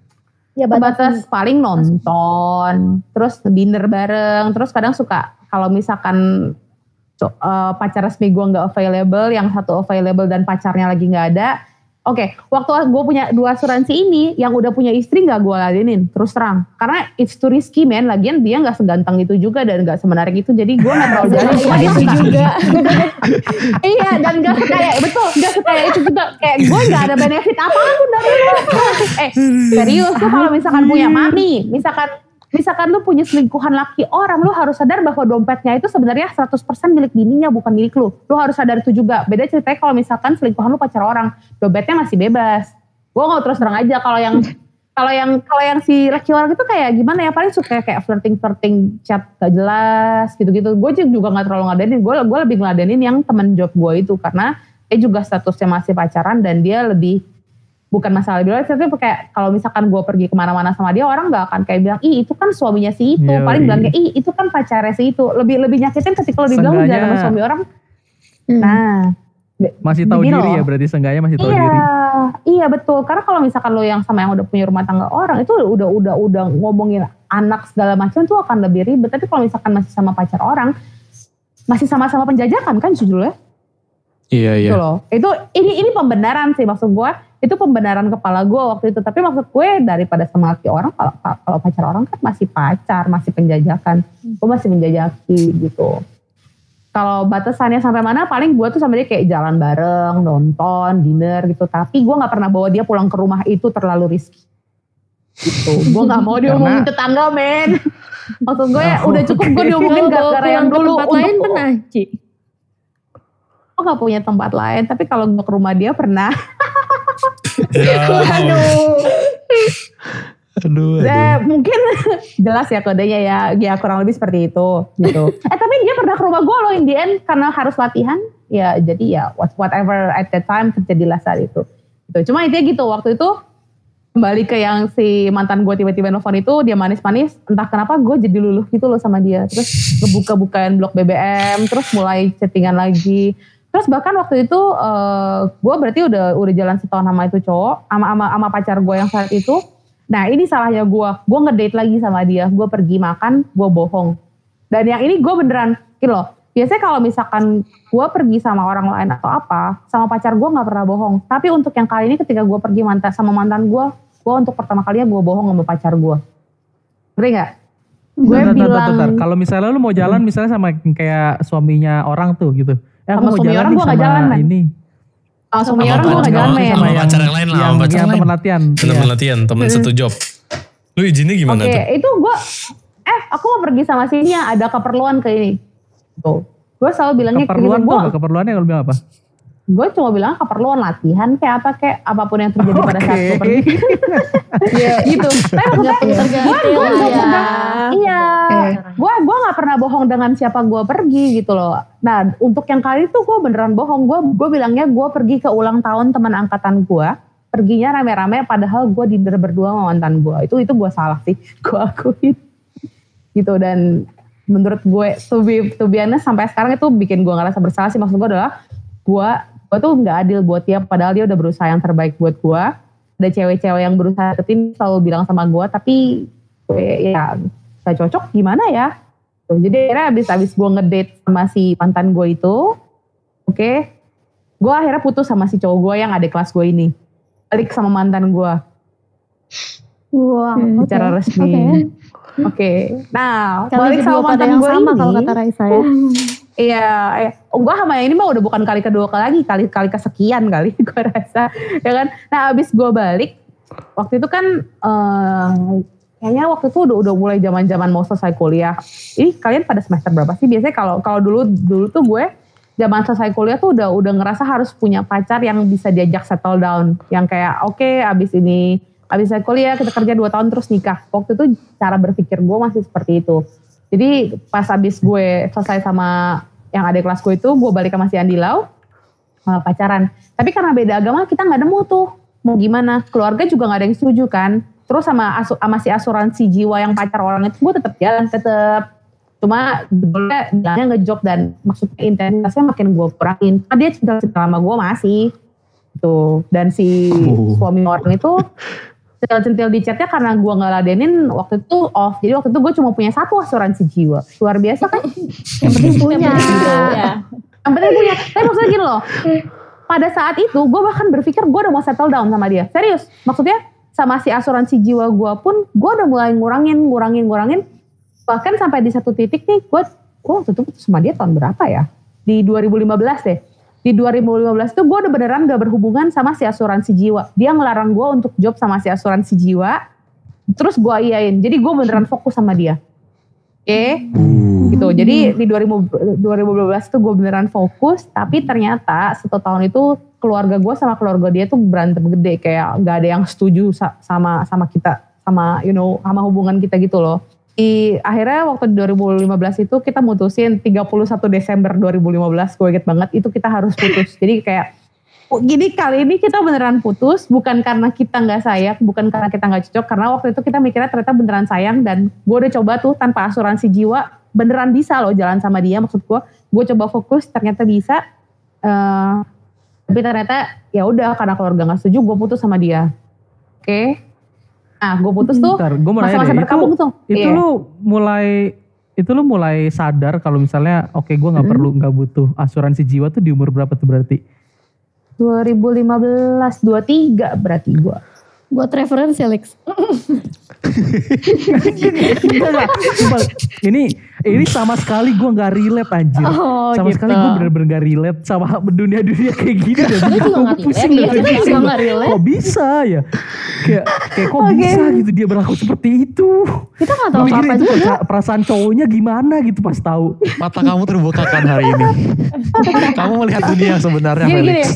Ya Sebatas paling nonton, terus dinner bareng, terus kadang suka kalau misalkan eh, pacar resmi gue nggak available, yang satu available dan pacarnya lagi nggak ada, Oke, waktu gue punya dua asuransi ini, yang udah punya istri nggak gue ladenin, terus terang. Karena it's too risky man, lagian dia nggak seganteng itu juga dan nggak semenarik itu, jadi gue nggak terlalu jalan cuma dia Itu juga. iya, dan nggak sekaya, betul, nggak sekaya itu juga. Kayak gue nggak ada benefit apa pun dari lu. Eh, serius, lu kalau misalkan punya mami, misalkan misalkan lu punya selingkuhan laki orang, lu harus sadar bahwa dompetnya itu sebenarnya 100% milik bininya bukan milik lu. Lu harus sadar itu juga. Beda ceritanya kalau misalkan selingkuhan lu pacar orang, dompetnya masih bebas. Gue nggak terus terang aja kalau yang kalau yang kalau yang si laki orang itu kayak gimana ya paling suka kayak flirting flirting chat gak jelas gitu-gitu. Gue juga nggak terlalu ngeladenin. Gue gue lebih ngeladenin yang temen job gue itu karena dia juga statusnya masih pacaran dan dia lebih bukan masalah lebih tapi kayak kalau misalkan gue pergi ke mana-mana sama dia orang nggak akan kayak bilang ih itu kan suaminya si itu Iya, paling bilang kayak ih itu kan pacarnya si itu lebih lebih nyakitin ketika lo dibilang lu jalan sama suami orang Hmm. nah Masih tahu diri loh. ya berarti seenggaknya masih tahu iya diri. iya betul karena kalau misalkan lo yang sama yang udah punya rumah tangga orang itu udah udah udah ngomongin anak segala macam tuh akan lebih ribet tapi kalau misalkan masih sama pacar orang masih sama-sama penjajakan kan judulnya Iya iya. gitu loh. Itu ini ini pembenaran sih maksud gue. Itu pembenaran kepala gue waktu itu. Tapi maksud gue daripada sama laki orang kalau kalau pacar orang kan masih pacar, masih penjajakan. Gue masih menjajaki gitu. Kalau batasannya sampai mana paling gue tuh sama dia kayak jalan bareng, nonton, dinner gitu. Tapi gue nggak pernah bawa dia pulang ke rumah itu terlalu risky. Gitu. Gue nggak mau diomongin tetangga men. Maksud gue ya udah cukup gue diomongin gara-gara yang dulu. tempat lain pernah, Ci? Gue gak punya tempat lain. Tapi kalau ke rumah dia pernah. Ya, Aduh. Aduh, Eh, mungkin jelas ya kodenya ya, ya kurang lebih seperti itu gitu. eh tapi dia pernah ke rumah gue loh in the end karena harus latihan, ya jadi ya what- whatever at that time terjadilah saat itu. Gitu. Cuma intinya gitu waktu itu kembali ke yang si mantan gue tiba-tiba nelfon itu dia manis-manis entah kenapa gue jadi luluh gitu loh sama dia terus ngebuka-bukain blog BBM terus mulai chattingan lagi terus bahkan waktu itu eh, gue berarti udah udah jalan setahun sama itu cowok sama sama sama pacar gue yang saat itu. Nah ini salahnya gue gue ngedate lagi sama dia. Gue pergi makan gue bohong. Dan yang ini gue beneran gitu loh. Biasanya kalau misalkan gue pergi sama orang lain atau apa sama pacar gue nggak pernah bohong. Tapi untuk yang kali ini ketika gue pergi mantan sama mantan gue gue untuk pertama kalinya gue bohong sama pacar gue ngerti nggak? Gue bilang. Kalau misalnya lu mau jalan misalnya sama kayak suaminya orang tuh gitu. Eh, Sama suami orang gua nggak jalan, Man. ini. oh, suami Sama orang gue gak jalan men sama pacar yang lain lah, yang, sama pacar yang lain. teman latihan. teman Iya. latihan, teman satu job. Lu izinnya gimana Oke, tuh? itu gue, eh aku mau pergi sama sini ya, ada keperluan ke ini. Tuh. Gue selalu bilangnya Keperluan gue? Keperluannya kalau bilang apa? Gue cuma bilang keperluan latihan kayak apa kayak apa pun yang terjadi pada saat gue pergi. gitu. Tapi maksudnya, gue gue nggak ya. pernah, iya, gue gue nggak pernah bohong dengan siapa gue pergi gitu loh. Nah untuk yang kali itu gue beneran bohong. Gue gue bilangnya gue pergi ke ulang tahun teman angkatan gue. Perginya rame-rame padahal gue dinner berdua sama mantan gue. Itu itu gue salah sih. Gue akuin. Gitu dan menurut gue to be, to be honest, sampai sekarang itu bikin gue ngerasa bersalah sih. Maksud gue adalah gue gue tuh nggak adil buat dia padahal dia udah berusaha yang terbaik buat gue. Ada cewek-cewek yang berusaha deketin selalu bilang sama gue tapi gue ya gak cocok gimana ya. Tuh, jadi akhirnya abis-abis gue ngedate sama si mantan gue itu, oke, gue akhirnya putus sama si cowok gue yang ada kelas gue ini. Balik sama mantan gue Wah, Hmm, secara resmi. Oke. Oke, nah Kalian balik sama mantan gue sama ini. kalau kata Raisa ya. Iya, iya. gue sama yang ini mah udah bukan kali kedua kali lagi, kali kali kesekian kali gue rasa, ya kan. Nah abis gue balik, waktu itu kan eh, kayaknya waktu itu udah udah mulai zaman zaman mau selesai kuliah. Ini kalian pada semester berapa sih? Biasanya kalau kalau dulu dulu tuh gue zaman selesai kuliah tuh udah udah ngerasa harus punya pacar yang bisa diajak settle down, yang kayak oke abis ini abis selesai kuliah kita kerja 2 tahun terus nikah. Waktu itu cara berpikir gue masih seperti itu. Jadi pas abis gue selesai sama yang adik kelas gue itu, gue balik sama si Andi Lau, uh, pacaran. Tapi karena beda agama kita nggak nemu tuh. Mau gimana? Keluarga juga nggak ada yang setuju kan. Terus sama, asu, sama si asuransi jiwa yang pacar orang itu gue tetap jalan, tetap. Cuma boleh bilangnya ngejok dan maksudnya intensitasnya makin gue kurangin. Karena dia cinta-cinta sama gue masih. Gitu. Dan si Oh. suami orang itu centil-centil di chatnya karena gue nggak ladenin waktu itu off. Jadi waktu itu gue cuma punya satu asuransi jiwa. Luar biasa kan? Yang penting punya. Ya. Yang penting punya. Tapi maksudnya gini loh. pada saat itu gue bahkan berpikir gue udah mau settle down sama dia. Serius, maksudnya sama si asuransi jiwa gue pun gue udah mulai ngurangin, ngurangin, ngurangin. Bahkan sampai di satu titik nih gue, gue waktu itu sama dia tahun berapa ya? Di 2015 deh. Di 2015 tuh gue udah beneran gak berhubungan sama si asuransi jiwa. Dia ngelarang gue untuk job sama si asuransi jiwa. Terus gue iyain. Jadi gue beneran fokus sama dia. Oke gitu. Jadi di 2000, 2012 tuh gue beneran fokus, tapi ternyata satu tahun itu keluarga gue sama keluarga dia tuh berantem gede kayak nggak ada yang setuju sa- sama sama kita, sama you know sama hubungan kita gitu loh. Akhirnya waktu di 2015 itu kita mutusin 31 Desember 2015, gue inget banget itu kita harus putus. Jadi kayak gini kali ini kita beneran putus bukan karena kita nggak sayang, bukan karena kita nggak cocok, karena waktu itu kita mikirnya ternyata beneran sayang dan gue udah coba tuh tanpa asuransi jiwa beneran bisa loh jalan sama dia maksud gue, gue coba fokus ternyata bisa, Eh, tapi ternyata ya udah karena keluarga nggak setuju gue putus sama dia, oke? Nah gue putus tuh Bentar, gue mau nanya masa-masa deh, itu, berkabung tuh. itu Iya. lu mulai itu lu mulai sadar kalau misalnya oke gue nggak perlu nggak butuh asuransi jiwa tuh di umur berapa tuh berarti? 2015 23 berarti gue. Buat referensi Alex. Sumpah, ini ini sama sekali gue nggak relate anjir. Oh, sama gitu. sekali gue bener-bener gak relate sama dunia-dunia kayak gini. Dan Gue juga nggak pusing relate, iya, gue juga nggak relate. Kok bisa ya? Kayak kayak kok Oke. bisa gitu dia berlaku seperti itu. Kita gak Gue tahu apa-apa itu juga. perasa- perasaan cowoknya gimana gitu pas tahu. Mata kamu terbukakan hari ini. kamu melihat dunia sebenarnya Gini, gini. Felix.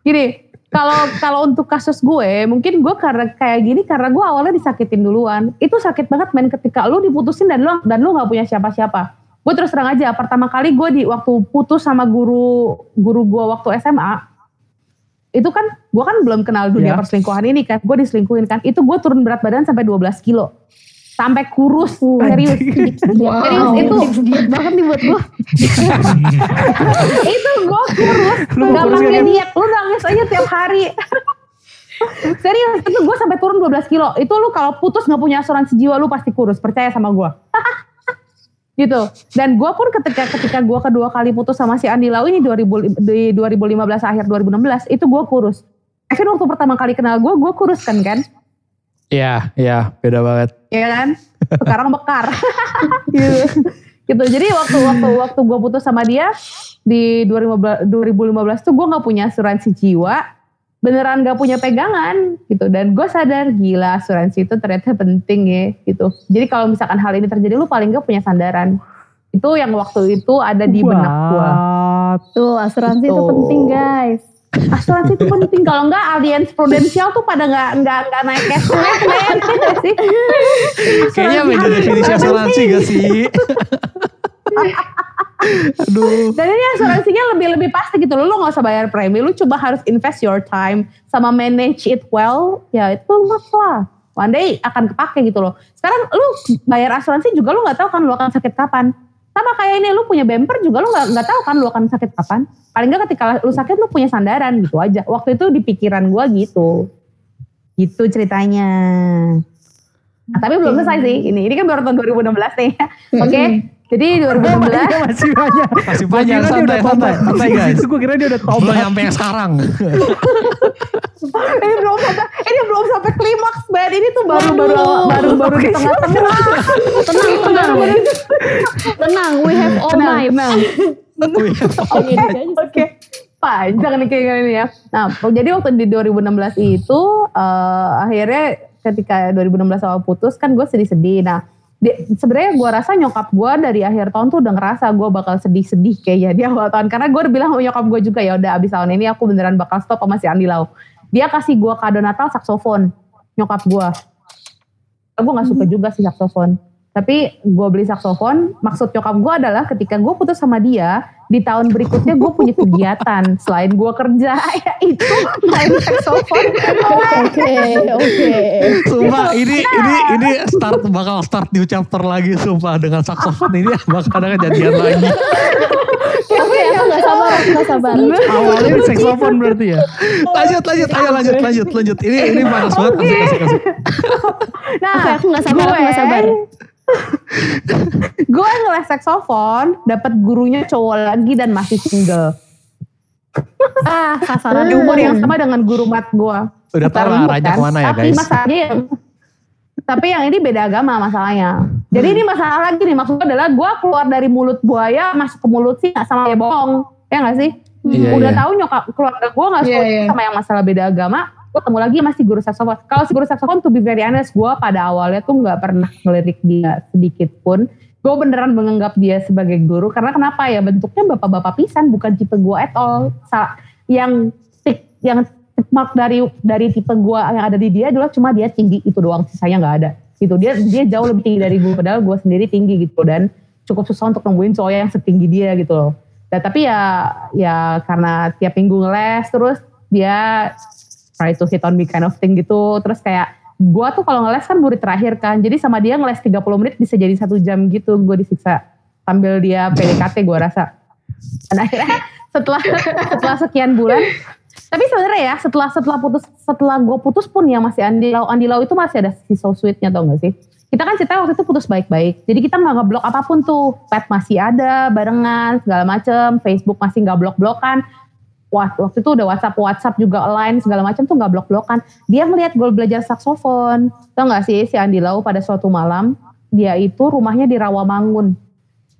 Gini, kalau kalau untuk kasus gue, mungkin gue karena kayak gini karena gue awalnya disakitin duluan. Itu sakit banget men ketika lu diputusin dan lu dan lu nggak punya siapa-siapa. Gue terus terang aja, pertama kali gue di waktu putus sama guru guru gue waktu SMA, itu kan gue kan belum kenal dunia Ya. perselingkuhan ini kan, gue diselingkuhin kan. Itu gue turun berat badan sampai 12 kilo, sampai kurus, serius. Wow. Serius itu banget nih buat gue. itu gue kurus. Lu gak pakai diet. Lu nangis aja tiap hari. Serius itu gue sampai turun 12 kilo. Itu lu kalau putus nggak punya asuransi jiwa lu pasti kurus. Percaya sama gue gitu. Dan gue pun ketika ketika gue kedua kali putus sama si Andi Lau ini 2000, di 2015 akhir 2016 itu gue kurus. Kevin waktu pertama kali kenal gue gue kurus kan kan Iya, iya, beda banget. ya kan? Sekarang bekar. Gitu. Gitu. Jadi waktu waktu waktu gue putus sama dia di 2015 2015 tuh gue nggak punya asuransi jiwa. Beneran gak punya pegangan gitu. Dan gue sadar gila asuransi itu ternyata penting ya gitu. Jadi kalau misalkan hal ini terjadi lu paling gak punya sandaran. Itu yang waktu itu ada di benak gue? Tuh asuransi itu penting guys. Asuransi itu penting kalau enggak Allianz Prudential tuh pada nggak nggak nggak naik cash men Iya sih Kayaknya beda definisi asuransi gak sih? Aduh. Dan ini asuransinya lebih lebih pasti gitu loh. Lu gak usah bayar premi. Lu coba harus invest your time sama manage it well. Ya itu mas lah. One day akan kepake gitu loh. Sekarang lu bayar asuransi juga lu gak tahu kan lu akan sakit kapan. Sama kayak ini lu punya bumper juga lu gak, nggak tahu kan lu akan sakit kapan. Paling gak ketika lu sakit lu punya sandaran gitu aja. Waktu itu di pikiran gua gitu. Gitu ceritanya. Nah, tapi belum selesai sih. Ini ini kan baru tahun 2016 nih. Oke. Jadi 2016 Dia masih banyak. Masih dia santai, udah santai, santai, guys. Itu gue kira dia udah Belum tobat. nyampe yang sekarang. ini belum sampai ini belum sampai klimaks Ben ini tuh baru baru baru baru di tengah-tengah. Tenang, tenang. tenang, we have all tenang night. tenang. Oke oke. Panjang nih kayak gini ya. Nah jadi waktu di 2016 itu eh, akhirnya ketika 2016 awal putus kan gue sedih-sedih. Nah sebenarnya gue rasa nyokap gue dari akhir tahun tuh udah ngerasa gue bakal sedih-sedih kayaknya di awal tahun. Karena gue udah bilang sama nyokap gue juga ya udah abis tahun ini aku beneran bakal stop sama si Andi Lau. Dia kasih gue kado Natal saksofon nyokap gue gue nggak suka juga sih saksofon. Tapi gue beli saksofon. Maksud nyokap gue adalah ketika gue putus sama dia di tahun berikutnya gue punya kegiatan selain gue kerja ya itu main saksofon Oke, oke. Sumpah ini ini ini start bakal start new chapter lagi sumpah dengan saksofon ini bakal ada kejadian lagi. Oke, aku gak sabar, aku gak sabar. Awalnya di saxophone berarti ya. Lanjut lanjut ayo lanjut lanjut lanjut. Ini ini panas banget asik asik asik. nah Oke, aku gak sabar, aku gak sabar. gue ngeles saksofon dapat gurunya cowok lagi dan masih single. Ah Kasaran. di umur yang sama dengan guru mat gue Udah lah arahnya ke mana ya tapi guys. masalahnya yang tapi yang ini beda agama masalahnya. Jadi ini masalah lagi nih. Maksudnya adalah gue keluar dari mulut buaya masuk ke mulut sih nggak sama ya bohong ya nggak sih? Iya, udah iya. tahu nyokap keluarga gue nggak Iya, suka iya. sama yang masalah beda agama gue ketemu lagi masih guru saksofon. Kalau si guru saksofon to be very honest gue pada awalnya tuh nggak pernah ngelirik dia sedikit pun gue beneran menganggap dia sebagai guru karena kenapa ya? Bentuknya bapak-bapak pisan bukan tipe gue at all. Sa- yang tik yang mark dari dari tipe gue yang ada di dia adalah cuma dia tinggi itu doang. Sisanya nggak ada. Gitu. Dia dia jauh lebih tinggi dari gue padahal gue sendiri tinggi gitu dan cukup susah untuk nemuin cowok yang setinggi dia gitu loh. Dan tapi ya ya karena tiap minggu ngeles terus dia try to hit on me kind of thing gitu. Terus kayak gue tuh kalau ngeles kan murid terakhir kan jadi sama dia ngeles 30 menit bisa jadi satu jam gitu. Gue disiksa sambil dia PDKT gue rasa. Dan akhirnya setelah setelah sekian bulan tapi sebenarnya ya setelah setelah putus setelah gue putus pun ya masih Andi Lau Andi Lau itu masih ada si so sweetnya tau gak sih? Kita kan cerita waktu itu putus baik-baik. Jadi kita nggak ngeblok apa pun tuh. Pet masih ada barengan segala macem. Facebook masih nggak blok-blokan waktu itu udah WhatsApp, WhatsApp juga line segala macam tuh nggak blok-blokan. Dia melihat gue belajar saksofon. Tau gak sih si Andi Lau pada suatu malam dia itu rumahnya di Rawamangun.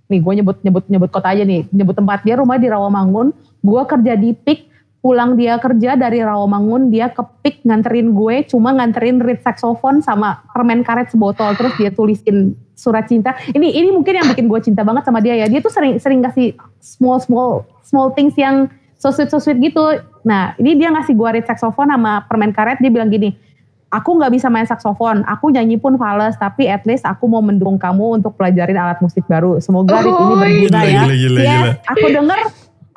Nih gue nyebut nyebut nyebut kota aja nih, nyebut tempat dia rumah di Rawamangun. Gue kerja di PIK, pulang dia kerja dari Rawamangun, dia ke PIK nganterin gue, cuma nganterin reed saksofon sama permen karet sebotol, terus dia tulisin surat cinta. Ini ini mungkin yang bikin gue cinta banget sama dia ya. Dia tuh sering sering kasih small small small things yang so sweet so sweet gitu. Nah ini dia ngasih gue reed saksofon sama permen karet, dia bilang gini, aku nggak bisa main saksofon, aku nyanyi pun fals, tapi at least aku mau mendukung kamu untuk pelajarin alat musik baru. Semoga Reed ini Oh, berguna gila, ya. gila, gila, Yes, gila. aku denger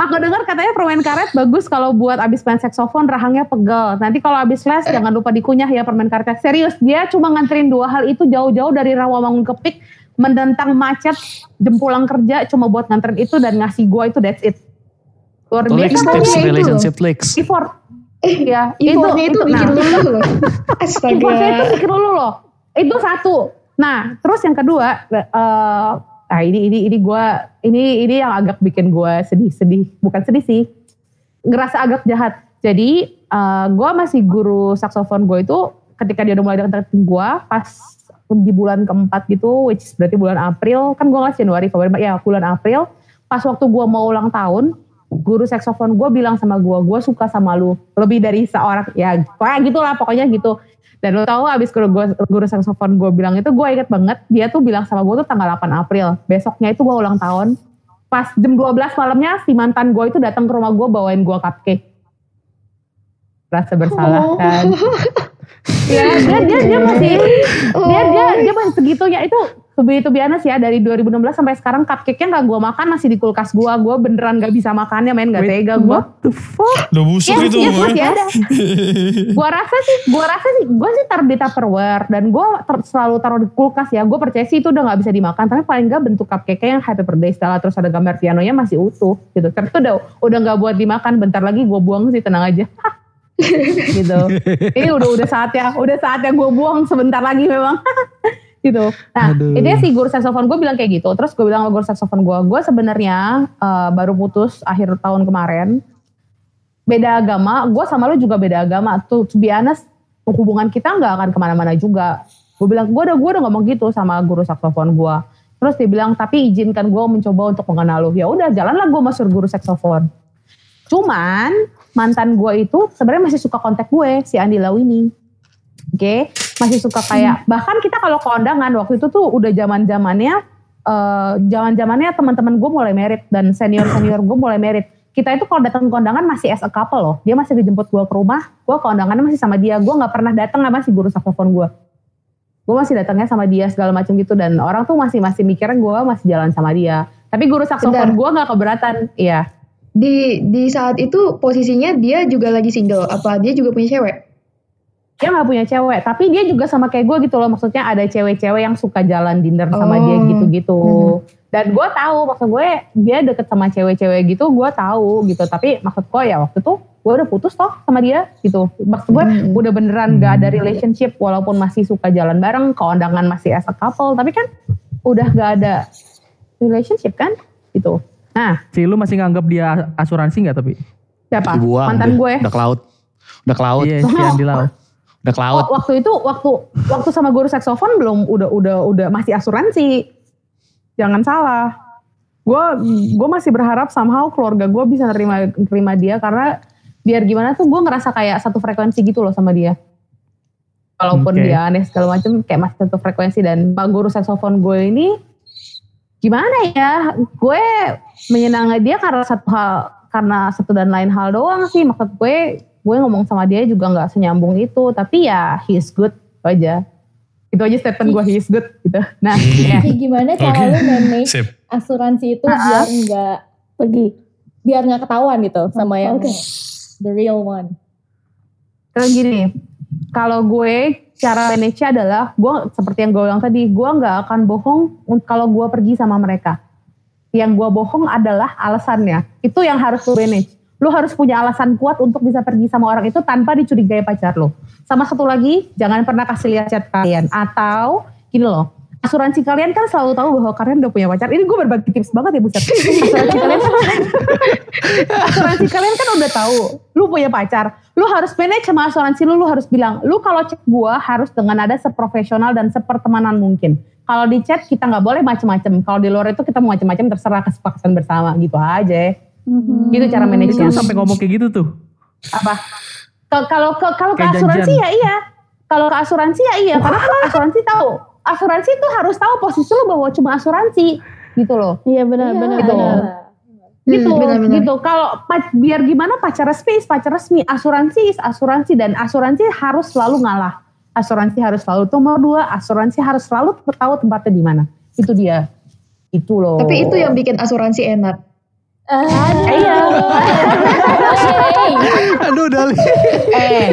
Aku dengar katanya permen karet bagus kalau buat abis main saksofon rahangnya pegel. Nanti kalau abis les jangan lupa dikunyah ya permen karetnya. Serius dia cuma nganterin dua hal itu jauh-jauh dari Rawamangun ke Pik mendentang macet jam pulang kerja cuma buat nganterin itu dan ngasih gua itu that's it. Luar biasa. Tips itu relationship Lex. Effort. Eh, Ya, itu, mikir nah, dulu loh. Importnya itu Astaga. pikir dulu loh. Itu satu. Nah, terus yang kedua, eh nah ini ini ini gue ini ini yang agak bikin gue sedih-sedih, bukan sedih sih, ngerasa agak jahat. Jadi eh gue masih guru saksofon gue itu ketika dia udah mulai deketin gue pas di bulan keempat gitu, which is berarti bulan April, kan gue ngasih Januari, Februari, ya bulan April, pas waktu gue mau ulang tahun, guru saksofon gue bilang sama gue, gue suka sama lu, lebih dari seorang, ya kayak gitu lah pokoknya gitu. Dan lo tau abis guru, gua, guru saksofon gue bilang itu, gue inget banget, dia tuh bilang sama gue tuh tanggal 8 April, besoknya itu gue ulang tahun, pas jam 12 malamnya si mantan gue itu datang ke rumah gue bawain gue cupcake. Rasa bersalah Oh. kan. ya dia dia dia masih dia dia dia masih segitunya itu begitu biasa ya dari 2016 sampai sekarang cupcake-nya nggak gue makan masih di kulkas gue gue beneran nggak bisa makannya main nggak tega gue What the fuck? Udah busuk Yes, itu. yes, masih ada. Gua rasa sih, gua rasa sih, gua sih taruh di tupperware dan gua ter- selalu taruh di kulkas ya. Gua percaya sih itu udah nggak bisa dimakan, tapi paling nggak bentuk cupcake yang happy birthday style terus ada gambar pianonya masih utuh gitu. Tapi itu udah udah nggak buat dimakan. Bentar lagi gua buang sih, tenang aja. gitu. Ini udah udah saatnya, udah saatnya gua buang sebentar lagi memang. Gitu. Nah, Aduh. ini si guru saksofon gue bilang kayak gitu. Terus gue bilang sama guru saksofon gue, gue sebenarnya eh, baru putus akhir tahun kemarin beda agama, gue sama lu juga beda agama. Tuh, to be honest, hubungan kita nggak akan ke mana-mana juga. Gue bilang, gue udah gue udah ngomong gitu sama guru saksofon gue. Terus dia bilang, tapi izinkan gue mencoba untuk mengenal lu. Ya udah, jalanlah gue masuk guru saksofon. Cuman mantan gue itu sebenarnya masih suka kontak gue si Andi Lau ini. Oke, masih suka kayak bahkan kita kalau ke undangan waktu itu tuh udah zaman zamannya eh zaman zamannya teman-teman gue mulai merit dan senior senior gue mulai merit. Kita itu kalau datang ke undangan masih as a couple loh. Dia masih dijemput gue ke rumah, gue ke undangannya masih sama dia. Gue nggak pernah datang sama si guru saksofon gue. Gue masih datangnya sama dia segala macam gitu dan orang tuh masih masih mikirnya gue masih jalan sama dia. Tapi guru saksofon gue nggak keberatan, iya. Di di saat itu posisinya dia juga lagi single. Apa dia juga punya cewek? Dia nggak punya cewek tapi dia juga sama kayak gue gitu loh maksudnya ada cewek-cewek yang suka jalan dinner sama Oh. dia gitu-gitu Mhm. dan gue tahu maksud gue dia deket sama cewek-cewek gitu gue tahu gitu tapi maksud gue ya waktu itu gue udah putus toh sama dia gitu maksud gue Mhm. udah beneran gak ada relationship walaupun masih suka jalan bareng keundangan masih as a couple tapi kan udah gak ada relationship kan gitu nah Si lu masih nganggap dia asuransi nggak tapi? Siapa? Dibuang. Mantan deh. gue. Udah ke laut. Udah ke laut. Iya, si Andi Lau. Udah ke laut. Oh, waktu itu waktu waktu sama guru saksofon belum udah udah udah masih asuransi. Jangan salah. Gue gue masih berharap somehow keluarga gue bisa nerima nerima dia karena biar gimana tuh gue ngerasa kayak satu frekuensi gitu loh sama dia. Walaupun Oke. dia aneh segala macam kayak masih satu frekuensi dan pak guru saksofon gue ini gimana ya? Gue menyenangi dia karena satu hal karena satu dan lain hal doang sih maksud gue gue ngomong sama dia juga nggak senyambung itu tapi ya he's good itu aja itu aja statement gue he's good gitu nah ya. Jadi gimana cara Oke. lu manage Sip. asuransi itu biar enggak pergi, biar nggak ketahuan gitu sama yang the real one. terus gini kalau gue cara manage adalah gue seperti yang gue bilang tadi gue nggak akan bohong kalau gue pergi sama mereka yang gue bohong adalah alasannya itu yang harus lu manage lu harus punya alasan kuat untuk bisa pergi sama orang itu tanpa dicurigai pacar lo sama satu lagi jangan pernah kasih lihat chat kalian. Atau gini loh asuransi kalian kan selalu tahu bahwa kalian udah punya pacar. Ini gue berbagi tips banget ya buset. Asuransi kalian asuransi kalian kan udah tahu lu punya pacar. Lu harus manage sama asuransi lu lu harus bilang lu kalau chat gua harus dengan ada seprofesional dan sepertemanan mungkin. Kalau di chat kita nggak boleh macem-macem. Kalau di luar itu kita mau macem-macem terserah kesepakatan bersama. Gitu aja gitu cara manage Itu sampai ngomong kayak gitu tuh. apa kalau ke kalau ke asuransi janjian. ya iya kalau ke asuransi ya iya karena asuransi tahu asuransi itu harus tahu posisi lu bahwa cuma asuransi gitu loh Iya benar benar gitu. benar. gitu Hmm, benar-benar. gitu kalau biar gimana pacar resmi is pacar resmi asuransi is asuransi dan asuransi harus selalu ngalah asuransi harus selalu nomor dua asuransi harus selalu tahu tempatnya di mana itu dia itu loh Tapi itu yang bikin asuransi enak. Iya. Aduh Dali. eh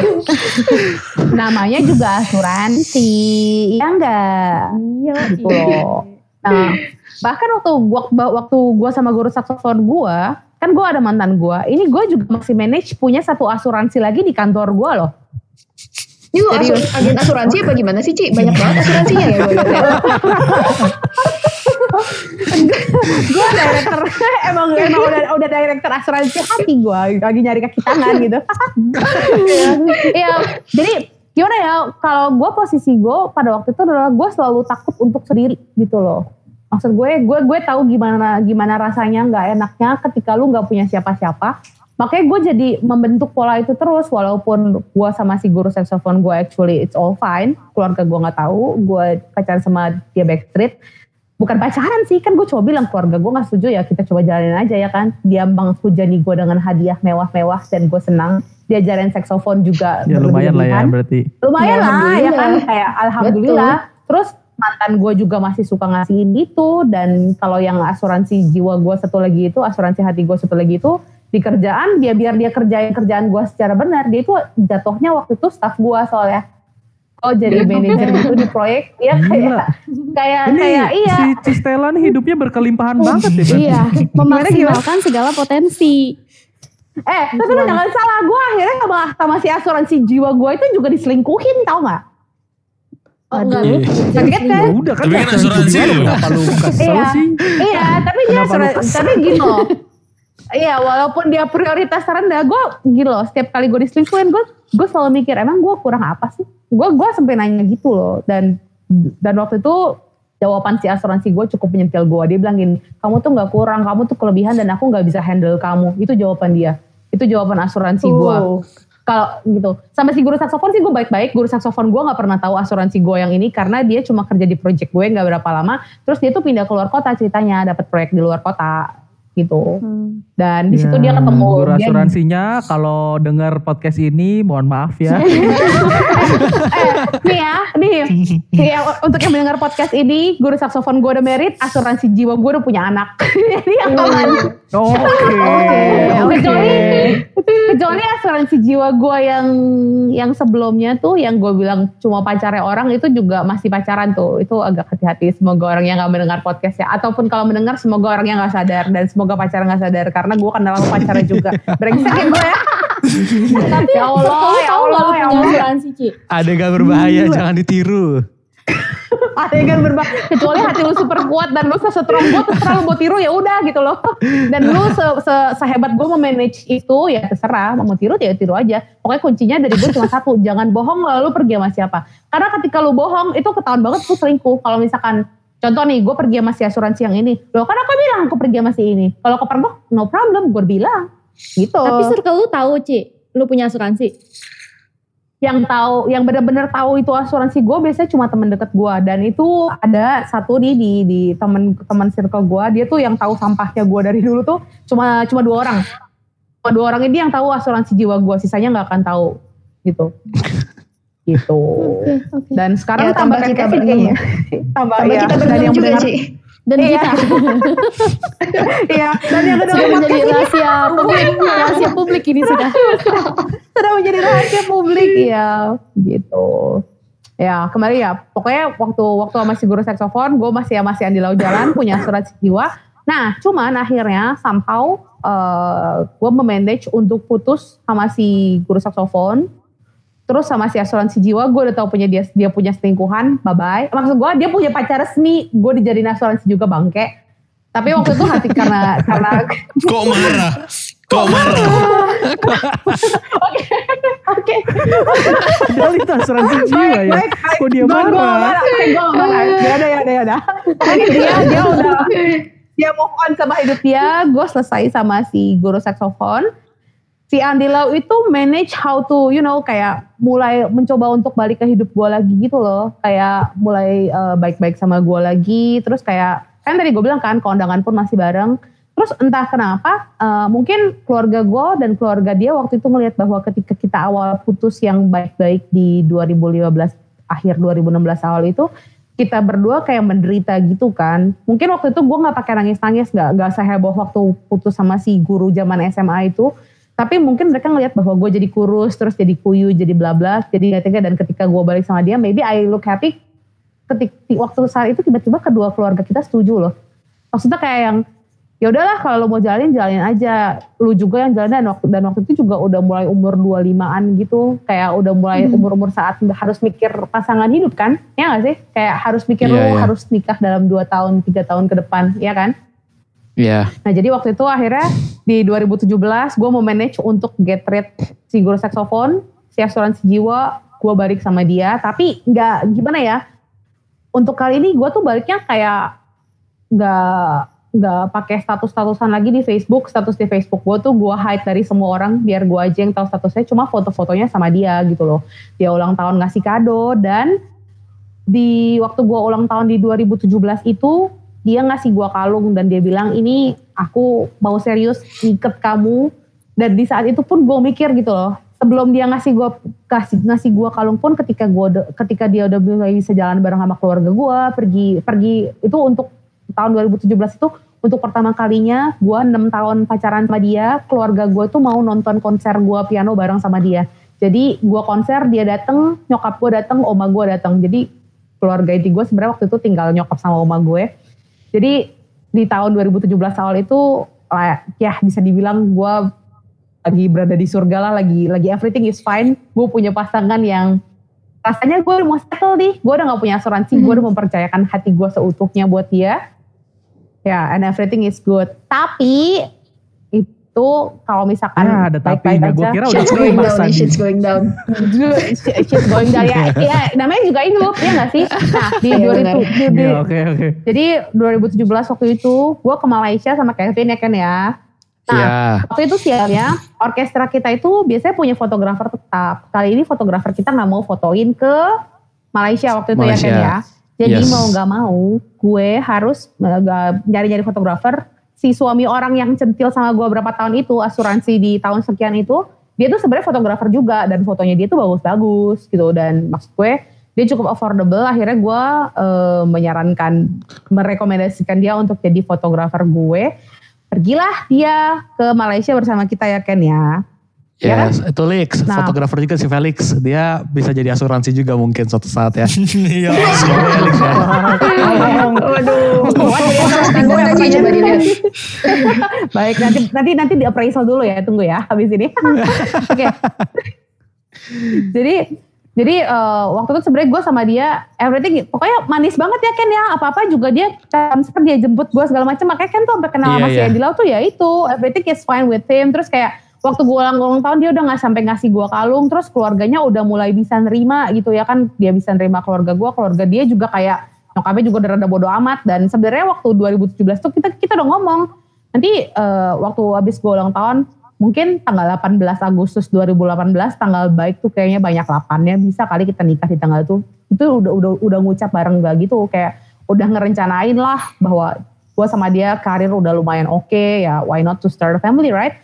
namanya juga asuransi. Ya enggak Iya. gitu loh. Nah bahkan waktu gua waktu gua sama guru saksofon gua kan gua ada mantan gua ini gua juga masih manage punya satu asuransi lagi di kantor gua loh. Ini asur, agen asuransi apa gimana sih, Ci? Banyak banget asuransinya ya gue director emang emang udah udah director asuransi hati gue lagi nyari kaki tangan gitu. Iya. Jadi gimana ya kalau gue posisi gue pada waktu itu adalah gue selalu takut untuk sendiri gitu loh. Maksud gue gue gue tahu gimana gimana rasanya nggak enaknya ketika lu nggak punya siapa-siapa. Makanya gue jadi membentuk pola itu terus walaupun gue sama si guru saxophone gue actually it's all fine keluarga gue nggak tahu gue pacaran sama dia backstreet bukan pacaran sih kan gue coba bilang keluarga gue nggak setuju ya kita coba jalanin aja ya kan. Dia menghujani gue dengan hadiah mewah-mewah dan gue senang. Diajarin saksofon juga Ya lumayan lah ya berarti. lumayan Ya, lah ya alhamdulillah. kan? Kayak alhamdulillah. Terus mantan gue juga masih suka ngasihin itu dan kalau yang asuransi jiwa gue satu lagi itu asuransi hati gue satu lagi itu di kerjaan dia biar dia kerjain kerjaan gue secara benar dia itu jatuhnya waktu itu staff gue soalnya oh jadi manajer gitu di proyek ya kayak kayak Ini kayak iya si Cistela nih hidupnya berkelimpahan banget ya. berarti. Iya, memaksimalkan segala potensi. eh tapi lu jangan salah gue akhirnya sama, sama si asuransi jiwa gue itu juga diselingkuhin tau nggak Oh, enggak. Iya. Kaget kan? Ya udah kan. Tapi kan asuransi lu. Kenapa lu kesel Iya. sih? Iya, tapi dia lu kesel? tapi gini loh. Iya, walaupun dia prioritas rendah, gue gini loh. Setiap kali gue diselingkuhin, gue gue selalu mikir, emang gue kurang apa sih? Gue gue sampai nanya gitu loh. Dan dan waktu itu jawaban si asuransi gue cukup menyentil gue. Dia bilang gini, kamu tuh nggak kurang, kamu tuh kelebihan dan aku nggak bisa handle kamu. Itu jawaban dia. Itu jawaban asuransi gue. Oh. Kalau gitu, sama si guru saksofon sih gue baik-baik. Guru saksofon gue nggak pernah tahu asuransi gue yang ini karena dia cuma kerja di project gue nggak berapa lama. Terus dia tuh pindah ke luar kota ceritanya, dapat proyek di luar kota gitu. Dan di situ Ya, dia ketemu Guru dia- asuransinya kalau dengar podcast ini mohon maaf ya. eh, nih ya, nih, nih ya, untuk yang mendengar podcast ini, guru saksofon gue udah merit, asuransi jiwa gue udah punya anak. Jadi yang. Oke. Oke. Kecuali, kecuali asuransi jiwa gue yang yang sebelumnya tuh, yang gue bilang cuma pacarnya orang itu juga masih pacaran tuh. Itu agak hati-hati. Semoga orang yang nggak mendengar podcast ya, ataupun kalau mendengar semoga orang yang nggak sadar dan semoga pacar nggak sadar karena gue kenal sama pacarnya juga. Brengsek ya gue ya. Tapi Ya Allah, ya Allah, lu ya punya Allah. asuransi? Adegan berbahaya jangan ditiru. adegan berbah kecuali hati lu super kuat dan lu sestrong gue terserah lu mau tiru ya udah gitu loh dan lu se, se, sehebat gue memanage itu ya terserah mau tiru ya tiru aja pokoknya kuncinya dari gue cuma satu jangan bohong lalu pergi sama siapa karena ketika lu bohong itu ketahuan banget tuh selingkuh kalau misalkan Contoh nih, gue pergi sama si asuransi yang ini. Loh kan aku bilang aku pergi sama si ini. Kalau kepergok, no problem, gue bilang. Gitu. Tapi circle lu tahu, Ci, lu punya asuransi. Yang tahu yang benar-benar tahu itu asuransi gue biasanya cuma temen deket gue dan itu ada satu nih di di temen teman circle gue dia tuh yang tahu sampahnya gue dari dulu tuh cuma cuma dua orang. Cuma dua orang ini yang tahu asuransi jiwa gue sisanya nggak akan tahu gitu. Gitu. Oke, oke. dan sekarang Ya, tambah tambah kayak kita kayaknya tambah, Sama ya. kita dan berdua yang juga benar sih. Dan Iya. kita. Iya dan yang kedua sudah menjadi rahasia publik, rahasia publik ini sudah. sudah menjadi rahasia publik. Ya gitu. Ya kemarin ya. Pokoknya waktu waktu masih guru saksofon gue masih masih Andi Lau Jalan punya asuransi jiwa. Nah cuman akhirnya somehow uh, gue memanage untuk putus sama si guru saksofon terus sama si asuransi jiwa gue udah tahu punya dia dia punya selingkuhan bye bye maksud gue dia punya pacar resmi gue dijadiin asuransi juga bangke tapi waktu itu hati karena karena Kok marah? Kok marah? oke Padahal itu asuransi jiwa ya. baik, baik. Kok dia marah? marah. Oke, gua gak marah. Ya udah, ya udah, ya udah. Jadi dia, dia udah, dia move on sama hidup dia. Gue selesai sama si guru saksofon. Si Andi Lau itu manage how to, you know, kayak mulai mencoba untuk balik ke hidup gue lagi gitu loh. Kayak mulai eh, baik-baik sama gue lagi. Terus kayak, kan tadi gue bilang kan, kondangan pun masih bareng. Terus entah kenapa, eh, mungkin keluarga gue dan keluarga dia waktu itu melihat bahwa ketika kita awal putus yang baik-baik di 2015, akhir 2016 awal itu, kita berdua kayak menderita gitu kan. Mungkin waktu itu gue nggak pakai nangis-nangis, nggak nggak seheboh waktu putus sama si guru zaman SMA itu. Tapi mungkin mereka ngelihat bahwa gue jadi kurus, terus jadi kuyu, jadi bla bla, jadi tega. Dan ketika gue balik sama dia, maybe I look happy. Ketik waktu saat itu tiba-tiba kedua keluarga kita setuju loh. Maksudnya kayak yang ya udahlah kalau lo mau jalanin jalanin aja lu juga yang jalan dan waktu dan waktu itu juga udah mulai umur 25-an gitu kayak udah mulai umur-umur saat harus mikir pasangan hidup kan ya gak sih kayak harus mikir Iya, lu iya. harus nikah dalam 2 tahun tiga tahun ke depan ya kan Iya. Nah jadi waktu itu akhirnya di 2017 gue mau manage untuk get rid si guru saksofon, si asuransi jiwa, gue balik sama dia. Tapi nggak gimana ya? Untuk kali ini gue tuh baliknya kayak nggak nggak pakai status-statusan lagi di Facebook. Status di Facebook gue tuh gue hide dari semua orang biar gue aja yang tahu statusnya. Cuma foto-fotonya sama dia gitu loh. Dia ulang tahun ngasih kado dan di waktu gue ulang tahun di 2017 itu dia ngasih gua kalung dan dia bilang ini aku mau serius iket kamu. Dan di saat itu pun gue mikir gitu loh sebelum dia ngasih gua kasih ngasih gua kalung pun ketika gua ketika dia udah mulai bisa jalan bareng sama keluarga gua pergi pergi itu untuk tahun 2017 itu untuk pertama kalinya gua enam tahun pacaran sama dia keluarga gua tuh mau nonton konser gua piano bareng sama dia. Jadi gua konser dia dateng nyokap gua dateng oma gua dateng. Jadi keluarga inti gue sebenarnya waktu itu tinggal nyokap sama oma gue. Jadi di tahun 2017 awal itu ya bisa dibilang gue lagi berada di surga lah, lagi lagi everything is fine. Gue punya pasangan yang rasanya gue udah mau settle nih. Gue udah gak punya asuransi, gue udah mempercayakan hati gue seutuhnya buat dia. Ya, and everything is good. Tapi itu kalau misalkan Ya ada baik-baik tapinya. Gue kira udah Shit's going down, nih, shit's going down. shit going down ya, ya namanya juga hidup ya gak sih? Nah di Iya, 2000 benar. di- di- Iya oke oke. jadi 2017 waktu itu gue ke Malaysia sama Kevin ya kan ya. Nah Iya. waktu itu sialnya orkestra kita itu biasanya punya fotografer tetap. Kali ini fotografer kita nggak mau fotoin ke Malaysia waktu itu Malaysia. ya kan ya. Jadi Yes. mau nggak mau gue harus eh, gak- nyari-nyari fotografer. Si suami orang yang centil sama gue berapa tahun itu asuransi di tahun sekian itu dia tuh sebenarnya fotografer juga dan fotonya dia tuh bagus-bagus gitu. Dan maksud gue dia cukup affordable. Akhirnya gue eh, menyarankan merekomendasikan dia untuk jadi fotografer gue. Pergilah dia ke Malaysia bersama kita ya Ken ya Ya kan? Yes, itu Lex, Nah. fotografer juga si Felix. Dia bisa jadi asuransi juga mungkin suatu saat ya. Iya. Semoga ya Lex ya. Waduh. Pertanyaan. coba dilihat. baik nanti nanti nanti di appraisal dulu ya tunggu ya habis ini oke jadi Jadi eh, waktu itu sebenarnya gue sama dia everything pokoknya manis banget ya Ken ya apa-apa juga dia transfer dia jemput gue segala macam makanya Ken tuh sampai kenal Iya, sama si iya. Andy Lau tuh ya itu everything is fine with him terus kayak waktu gue ulang ulang tahun dia udah nggak sampai ngasih gue kalung terus keluarganya udah mulai bisa nerima gitu ya kan. Dia bisa nerima keluarga gue keluarga dia juga kayak nyokapnya juga udah rada bodo amat. Dan sebenarnya waktu 2017 tuh kita kita udah ngomong nanti eh, waktu habis gue ulang tahun mungkin tanggal 18 Agustus 2018 tanggal baik tuh kayaknya banyak lapannya bisa kali kita nikah di tanggal itu. Itu udah udah udah ngucap bareng gak gitu kayak udah ngerencanain lah bahwa gue sama dia karir udah lumayan oke ya why not to start a family right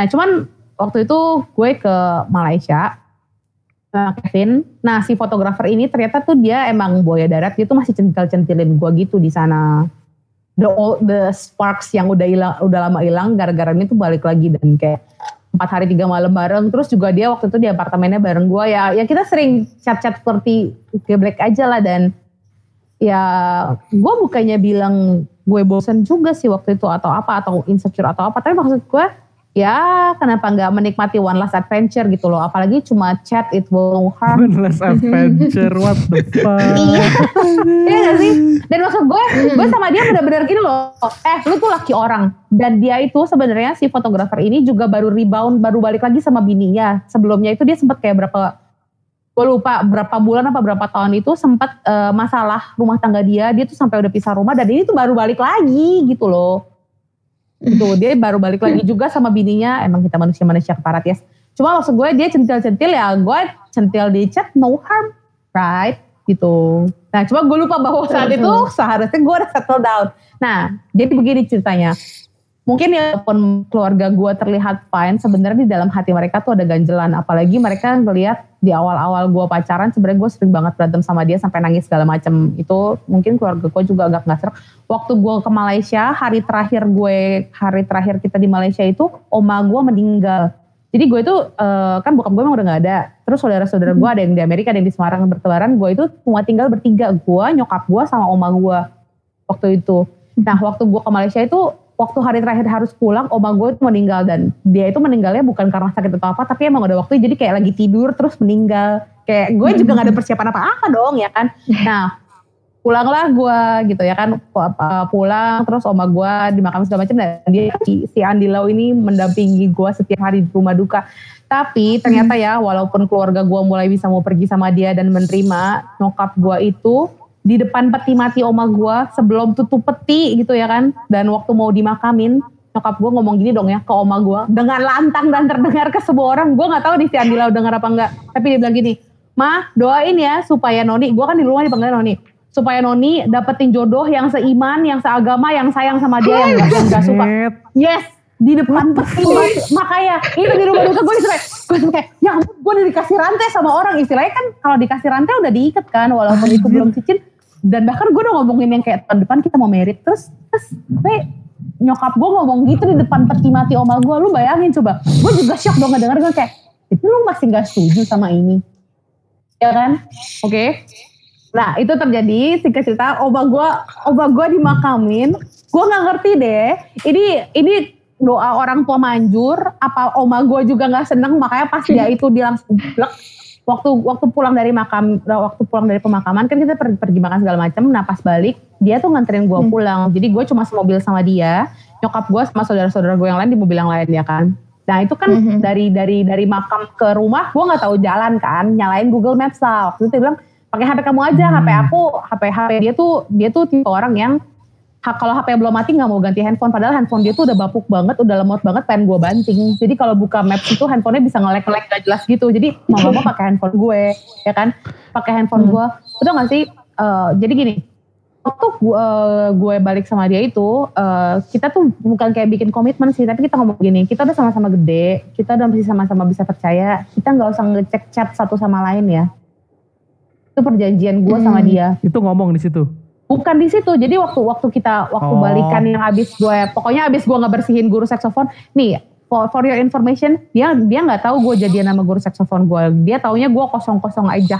nah cuman waktu itu gue ke Malaysia Kevin, nah si fotografer ini ternyata tuh dia emang buaya darat, dia tuh masih centil-centilin gue gitu di sana. The old, the sparks yang udah hilang, udah lama hilang, gara-gara ini tuh balik lagi dan kayak empat hari tiga malam bareng. Terus juga dia waktu itu di apartemennya bareng gue ya, ya kita sering chat-chat seperti geblek aja lah dan ya gue bukannya bilang gue bosen juga sih waktu itu atau apa atau insecure atau apa, tapi maksud gue ya kenapa nggak menikmati one last adventure gitu loh apalagi cuma chat it will no harm Endless adventure, what the fuck. Iya gak sih? Dan maksud gue, gue sama dia bener-bener gini loh. Eh, lu tuh laki orang. Dan dia itu sebenarnya si fotografer ini juga baru rebound, baru balik lagi sama bininya. Sebelumnya itu dia sempat kayak berapa, gue lupa berapa bulan apa berapa tahun itu sempat eh, masalah rumah tangga dia. Dia tuh sampai udah pisah rumah dan ini tuh baru balik lagi gitu loh. Gitu, dia baru balik lagi juga sama bininya. Emang kita manusia-manusia keparat ya. Cuma maksud gue dia centil-centil ya, gue centil di chat no harm, right? Gitu. Nah cuma gue lupa bahwa saat itu seharusnya gue udah settle down. Nah jadi begini ceritanya. Mungkin ya walaupun keluarga gue terlihat fine, sebenarnya di dalam hati mereka tuh ada ganjelan. Apalagi mereka ngelihat di awal-awal gue pacaran, sebenarnya gue sering banget berantem sama dia sampai nangis segala macem. Itu mungkin keluarga gue juga agak nggak serak. Waktu gue ke Malaysia, hari terakhir gue, hari terakhir kita di Malaysia itu, oma gue meninggal. Jadi gue itu eh, kan bokap gue emang udah gak ada. Terus saudara-saudara gue ada yang di Amerika, ada yang di Semarang bertebaran. Gue itu cuma tinggal bertiga. Gue, nyokap gue sama oma gue waktu itu. Nah waktu gue ke Malaysia itu, waktu hari terakhir harus pulang, oma gue itu meninggal. Dan dia itu meninggalnya bukan karena sakit atau apa, tapi emang ada waktu jadi kayak lagi tidur terus meninggal. Kayak gue juga gak ada persiapan apa-apa dong ya kan. Nah pulanglah gue gitu ya kan Pu- pulang terus oma gue di makam segala macam dan dia si Andi Lau ini mendampingi gue setiap hari di rumah duka tapi ternyata ya walaupun keluarga gue mulai bisa mau pergi sama dia dan menerima nyokap gue itu di depan peti mati oma gue sebelum tutup peti gitu ya kan dan waktu mau dimakamin nyokap gue ngomong gini dong ya ke oma gue dengan lantang dan terdengar ke semua orang gue nggak tahu nih si Andi Lau dengar apa enggak tapi dia bilang gini mah doain ya supaya Noni gue kan di rumah dipanggil Noni supaya Noni dapetin jodoh yang seiman, yang seagama, yang sayang sama dia, yang gak, yang gak suka. Yes, di depan peti mati. Makanya itu di rumah duka gue disuruh gue kayak, ya gue udah dikasih rantai sama orang. Istilahnya kan kalau dikasih rantai udah diikat kan, walaupun itu belum cincin. Dan bahkan gue udah ngomongin yang kayak tahun depan kita mau merit. Terus, terus gue nyokap gue ngomong gitu di depan peti mati oma gue. Lu bayangin coba. Gue juga shock dong ngedenger gue kayak, itu lu masih gak setuju sama ini. Ya kan? Oke. Nah itu terjadi singkat cerita oba gue oba gue dimakamin gue nggak ngerti deh ini ini doa orang tua manjur apa oma gue juga nggak seneng makanya pas dia itu dia langsung blek waktu waktu pulang dari makam waktu pulang dari pemakaman kan kita pergi, pergi makan segala macam nah pas balik dia tuh nganterin gue pulang. Jadi gue cuma semobil sama dia nyokap gue sama saudara-saudara gue yang lain di mobil yang lain ya kan? Nah itu kan Mhm. dari dari dari makam ke rumah gue nggak tahu jalan kan? Nyalain Google Maps lah. Waktu itu dia bilang pakai HP kamu aja HP aku HP HP dia tuh dia tuh tipe orang yang ha- kalau HP belum mati nggak mau ganti handphone. Padahal handphone dia tuh udah bapuk banget udah lemot banget pengen gue banting. Jadi kalau buka maps itu handphonenya bisa ngelek ngelek gak jelas gitu. Jadi mau gak mau pakai handphone gue ya kan? Pakai handphone gue udah gak sih? Eh, jadi gini waktu gue, gue balik sama dia itu eh, kita tuh bukan kayak bikin komitmen sih. Tapi kita ngomong gini kita udah sama-sama gede kita udah masih sama-sama bisa percaya kita nggak usah ngecek chat satu sama lain ya. Itu perjanjian gue sama Hmm. dia. Itu ngomong di situ. Bukan di situ jadi waktu waktu kita waktu Oh. balikan yang abis gue pokoknya abis gue ngebersihin guru saksofon nih for, for your information dia dia nggak tahu gue jadian sama guru saksofon gue dia taunya gue kosong kosong aja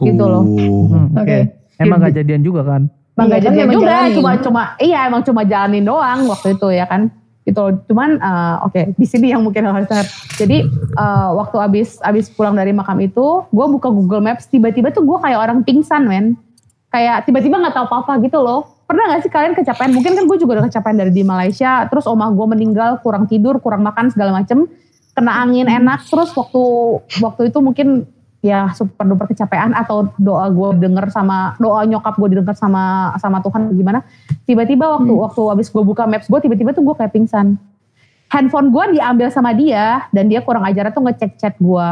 Gitu loh. Uh. Hmm, Oke. Oke. Emang gak jadian juga kan? Emang Iya, gak kan jadian juga jalanin. cuma cuma iya emang cuma jalanin doang waktu itu ya kan gitu loh. cuman eh, oke di sini yang mungkin harus jadi eh, waktu abis abis pulang dari makam itu gue buka Google Maps tiba-tiba tuh gue kayak orang pingsan men kayak tiba-tiba nggak tahu apa-apa gitu loh. Pernah gak sih kalian kecapean? Mungkin kan gue juga udah kecapean dari di Malaysia terus omah gue meninggal kurang tidur kurang makan segala macem. Kena angin enak terus waktu waktu itu mungkin ya super duper kecapean atau doa gue denger sama doa nyokap gue didengar sama sama Tuhan gimana. Tiba-tiba waktu waktu abis gue buka maps gue tiba-tiba tuh gue kayak pingsan. Handphone gue diambil sama dia dan dia kurang ajar tuh ngecek chat gue.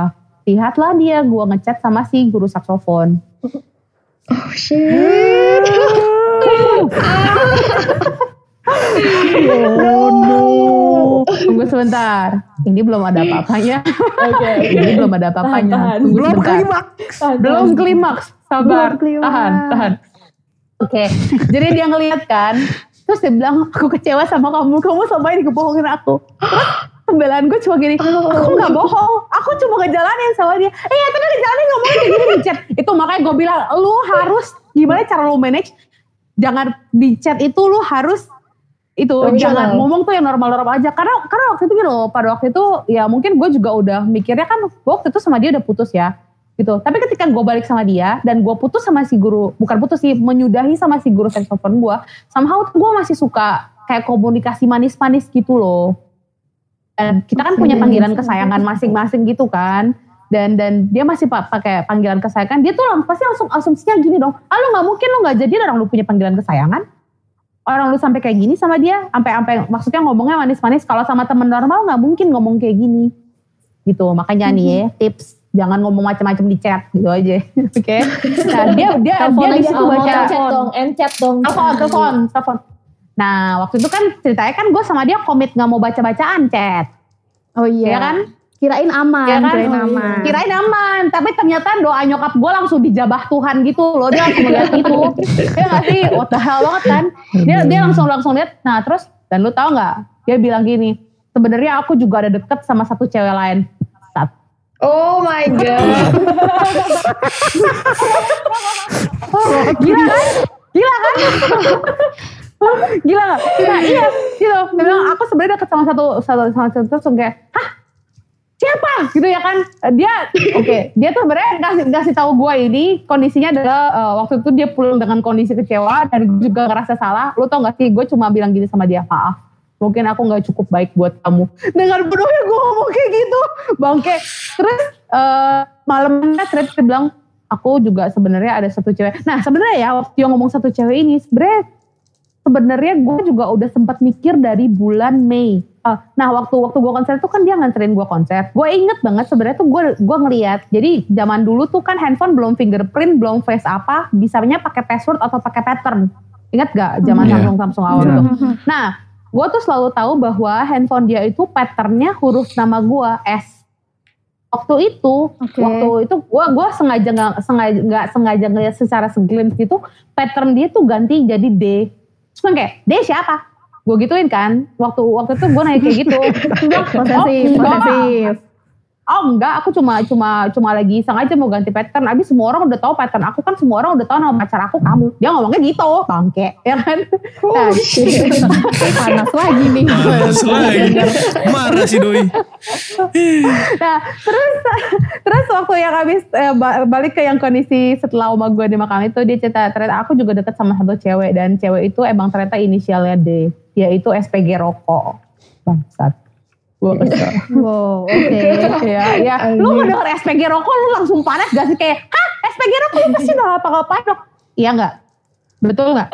Lihatlah dia gue ngechat sama si guru saksofon Oh shit. Oh no. tunggu sebentar. Ini belum ada apa-apanya. Oke. ini belum ada apa-apanya. Belum klimaks. Belum klimaks. Sabar. Belum klimaks. tahan tahan. Oke. Jadi dia ngeliat kan terus dia bilang aku kecewa sama kamu. Kamu sampai dikebohongin aku. Terus pembelaan gue cuma gini aku nggak bohong aku cuma ngejalanin sama dia. Eh ya tapi ngejalanin ngomongnya kayak gini di chat. Itu makanya gue bilang lu harus gimana cara lu manage? Jangan di chat itu lu harus itu Profesional. jangan ngomong tuh yang normal-normal aja. Karena karena waktu itu gitu loh pada waktu itu ya mungkin gue juga udah mikirnya kan waktu itu sama dia udah putus ya gitu. Tapi ketika gue balik sama dia dan gue putus sama si guru bukan putus sih menyudahi sama si guru saxophone gue somehow gue masih suka kayak komunikasi manis-manis gitu loh dan kita kan punya panggilan kesayangan masing-masing gitu kan. Dan dan dia masih pa- pakai panggilan kesayangan. Dia tuh lang- pasti langsung asumsinya gini dong. Ah lu nggak mungkin lu nggak jadi orang lu punya panggilan kesayangan. Orang lu sampai kayak gini sama dia sampai sampai maksudnya ngomongnya manis-manis. Kalau sama temen normal nggak mungkin ngomong kayak gini. Gitu makanya nih ya tips. Jangan ngomong macam-macam di chat gitu aja. Oke? Nah dia dia Telepon dia di situ baca chat dong, end chat dong. telepon telepon telepon nah waktu itu kan ceritanya kan gue sama dia komit nggak mau baca-bacaan chat. Oh iya. ya kan? Kirain aman, Ya kan? kirain aman. kirain aman tapi ternyata doa nyokap gue langsung dijabah Tuhan gitu loh. Dia langsung ngeliat itu. Dia nggak sih? What the hell banget kan? Dia dia langsung langsung lihat nah terus dan lu tahu nggak? Dia bilang gini sebenarnya aku juga ada deket sama satu cewek lain. Sat. Oh my god. gila kan? Gila kan gila. Gak? Nah iya gitu. Dia bilang aku sebenarnya deket sama satu satu sama satu. Terus kayak hah? Siapa? Gitu ya kan. Dia oke dia tuh sebenarnya ngasih ngasih tahu gue ini kondisinya adalah eh, waktu itu dia pulang dengan kondisi kecewa dan gue juga ngerasa salah. Lu tau gak sih gue cuma bilang gini sama dia maaf mungkin aku nggak cukup baik buat kamu. Dengan bodohnya gue ngomong kayak gitu. Bangke. Terus eh malamnya dia bilang aku juga sebenarnya ada satu cewek. Nah sebenarnya ya waktu dia ngomong satu cewek ini sebenarnya sebenarnya gue juga udah sempat mikir dari bulan Mei. Ah, nah waktu waktu gue konser tuh kan dia nganterin gue konser. Gue inget banget sebenarnya tuh gue gue ngeliat. Jadi zaman dulu tuh kan handphone belum fingerprint, belum face apa, bisanya pakai password atau pakai pattern. Ingat gak zaman Iya. Samsung Samsung awal Iya. itu? Nah gue tuh selalu tahu bahwa handphone dia itu patternnya huruf nama gue S. Waktu itu, Oke. waktu itu gue gua sengaja nggak sengaja nggak sengaja ngeliat secara segelintir gitu pattern dia tuh ganti jadi D. Terus kayak D siapa? Gue gituin kan. Waktu waktu itu gue nanya kayak gitu. Terus dia bilang, Posesif, "Oh, posesif. Oh enggak, aku cuma cuma cuma lagi sengaja mau ganti pattern. Abis semua orang udah tahu pattern aku kan semua orang udah tahu nama pacar aku kamu. Dia ngomongnya gitu, bangke, ya kan? Nah, Panas lagi nih. Panas lagi. Marah si Doi. Nah, terus terus waktu yang habis eh, ba- balik ke yang kondisi setelah oma gue di makam itu dia cerita ternyata aku juga deket sama satu cewek dan cewek itu emang ternyata inisialnya D, yaitu SPG rokok. Bangsat. Gue kesel. Wow, oke. ya, ya. Lu ngedenger SPG rokok lu langsung panas gak sih kayak, hah SPG rokok lu pasti udah apa-ngapain dong. Iya gak? Betul gak?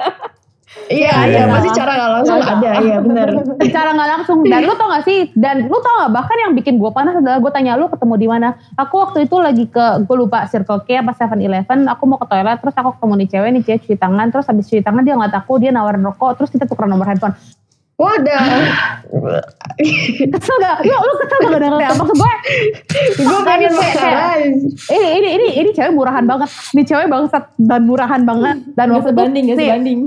Iya, iya, pasti cara nggak langsung ada, iya benar. Secara nggak langsung. Dan lu tau gak sih? Dan lu tau gak? Bahkan yang bikin gue panas adalah gue tanya lu ketemu di mana. Aku waktu itu lagi ke gue lupa Circle K apa 7-Eleven. Aku mau ke toilet terus aku ketemu nih cewek nih cewek cuci tangan. Terus habis cuci tangan dia ngeliat aku dia nawarin rokok. Terus kita tukeran nomor handphone. Wadah. Kesel gak? Lu, lu kesel gak dengernya? Maksud gue Gue pengen kayak- ini ini ini ini cewek murahan banget. Ini cewek bangsat dan murahan banget. Dan Gak waktu itu sebanding, gak nih, sebanding.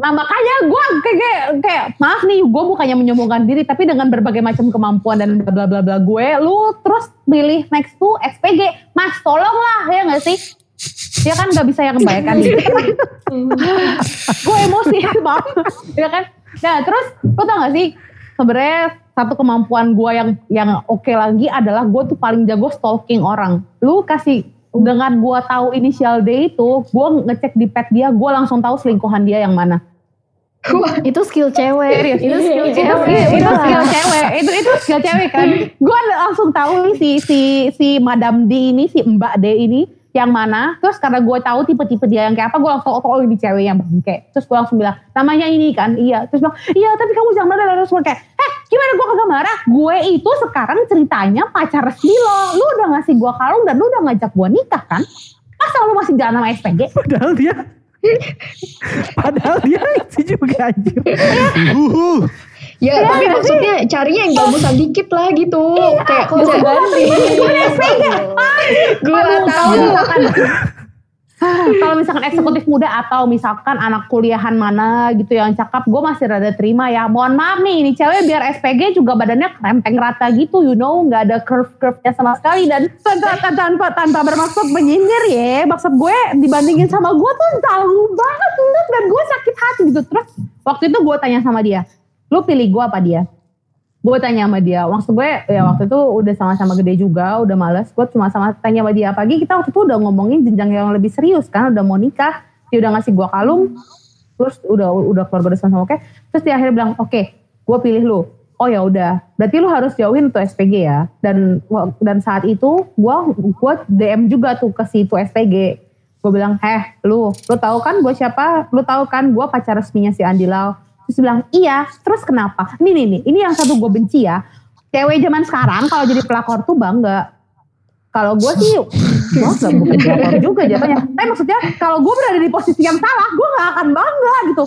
Nah makanya gue kayak, kayak, kayak maaf nih gue bukannya menyombongkan diri tapi dengan berbagai macam kemampuan dan bla bla bla bla gue lu terus pilih next to SPG mas tolonglah ya gak sih dia kan gak bisa yang membayangkan diri gue emosi maaf ya kan nah terus lu tau gak sih sebenarnya satu kemampuan gue yang yang oke lagi adalah gue tuh paling jago stalking orang. Lu kasih dengan gue tahu inisial D itu, gue ngecek di pet dia, gue langsung tahu selingkuhan dia yang mana. Itu skill cewek. Serius. Itu skill itu, cewek. itu, itu Udah. skill cewek itu itu skill cewek kan gue langsung tahu nih si si si Madam D ini si Mbak D ini yang mana? Terus karena gue tahu tipe-tipe dia yang kayak apa gue langsung oh, oh ini cewek yang bangke terus gue langsung bilang namanya ini kan? Iya. Terus bilang iya tapi kamu jangan marah. Terus gue kayak eh gimana gue kagak marah? Gue itu sekarang ceritanya pacar resmi lo. Lu udah ngasih gue kalung dan lu udah ngajak gue nikah kan? Masa lu masih jalan sama SPG Padahal dia Padahal dia itu juga anjir. Uhuh. Ya, tapi maksudnya carinya yang bagusan dikit lah gitu. Kayak kalau Bisa ganti. gue tahu. misalkan kalau misalkan eksekutif muda atau misalkan anak kuliahan mana gitu yang cakep, gue masih rada terima ya. Mohon maaf nih, ini cewek biar SPG juga badannya krempeng rata gitu, you know, nggak ada curve-curve-nya sama sekali dan tanpa, tanpa, tanpa bermaksud menyindir ya. Maksud gue dibandingin sama gue tuh jauh banget dan gue sakit hati gitu. Terus waktu itu gue tanya sama dia, lu pilih gue apa dia? gue tanya sama dia. Maksud gue ya waktu itu udah sama-sama gede juga udah males. Gue cuma sama tanya sama dia pagi kita waktu itu udah ngomongin jenjang yang lebih serius kan udah mau nikah. Dia udah ngasih gue kalung terus udah udah keluarga udah sama oke. Terus dia akhirnya bilang oke gue pilih lu. Oh ya udah. Berarti lu harus jauhin tuh SPG ya? Dan dan saat itu gue gue DM juga tuh ke si tuh SPG gue bilang eh lu lu tahu kan gue siapa? Lu tahu kan gue pacar resminya si Andi Lau terus bilang iya terus kenapa? Nih nih nih ini yang satu gue benci ya. Cewek zaman sekarang kalau jadi pelakor tuh bangga. Kalau gue sih gak bukan pelakor juga jatuhnya. Tapi maksudnya kalau gue berada di posisi yang salah gue gak akan bangga gitu.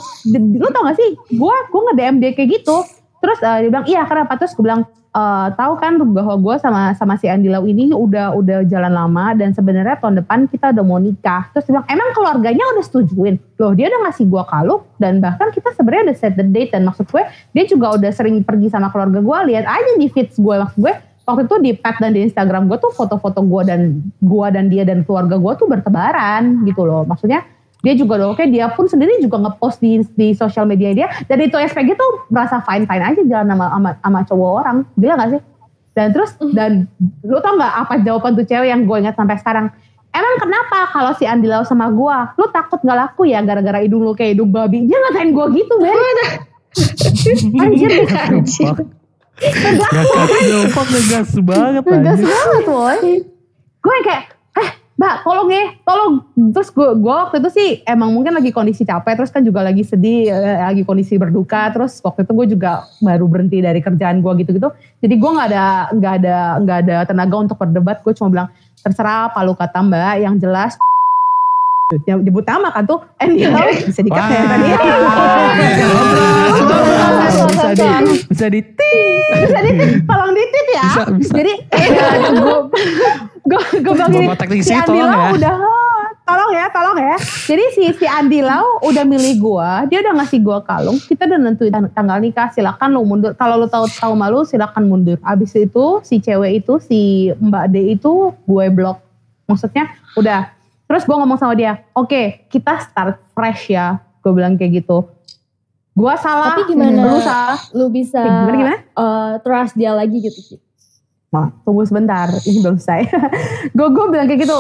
Lu tau gak sih? Gue gue nge DM dia kayak gitu. Terus eh, dia bilang iya kenapa? Terus gue bilang eh, tahu kan bahwa gue sama sama si Andi Lau ini udah udah jalan lama dan sebenarnya tahun depan kita udah mau nikah. Terus dia bilang emang keluarganya udah setujuin? Loh dia udah ngasih gue kalung dan bahkan kita sebenarnya udah set the date dan maksud gue dia juga udah sering pergi sama keluarga gue lihat aja di feeds gue maksud gue. Waktu itu di pet dan di Instagram gue tuh foto-foto gue dan gue dan dia dan keluarga gue tuh bertebaran gitu loh. Maksudnya dia juga loh oke dia pun sendiri juga ngepost di di sosial media dia. Dan itu SPG tuh merasa fine fine aja jalan sama sama, sama cowok orang. Gila gak sih? Dan terus dan lu tau nggak apa jawaban tuh cewek yang gue ingat sampai sekarang? Emang kenapa kalau si Andi Lau sama gue lu takut gak laku ya gara-gara hidung lu kayak hidung babi? Dia ngatain gue gitu men. Anjir Anjir. Ngegas. Banget Ngegas banget woy. gue kayak eh mbak tolong ya tolong. Terus gue waktu itu sih emang mungkin lagi kondisi capek terus kan juga lagi sedih eh, lagi kondisi berduka terus waktu itu gue juga baru berhenti dari kerjaan gue gitu gitu jadi gue nggak ada nggak ada nggak ada tenaga untuk berdebat. Gue cuma bilang terserah apa lu kata mbak yang jelas nyebut nama kan tuh Andy Lau bisa dikat ya tadi. Bisa di bisa di bisa di tolong ditit ya. Bisa, bisa. jadi gue gue teknik si Andi Lau ya. udah tolong ya tolong ya. Jadi si si Andi Lau udah milih gue dia udah ngasih gue kalung kita udah nentuin tang- tanggal nikah silakan lu mundur. Kalau lu tahu tahu malu silakan mundur. Abis itu si cewek itu si Mbak D itu gue blok. Maksudnya udah terus gue ngomong sama dia oke kita start fresh ya gue bilang kayak gitu gue salah Tapi gimana? lu salah Lu bisa Eh, gimana gimana eh, trust dia lagi gitu. Wah, tunggu sebentar, ini belum selesai. gue gue bilang kayak gitu,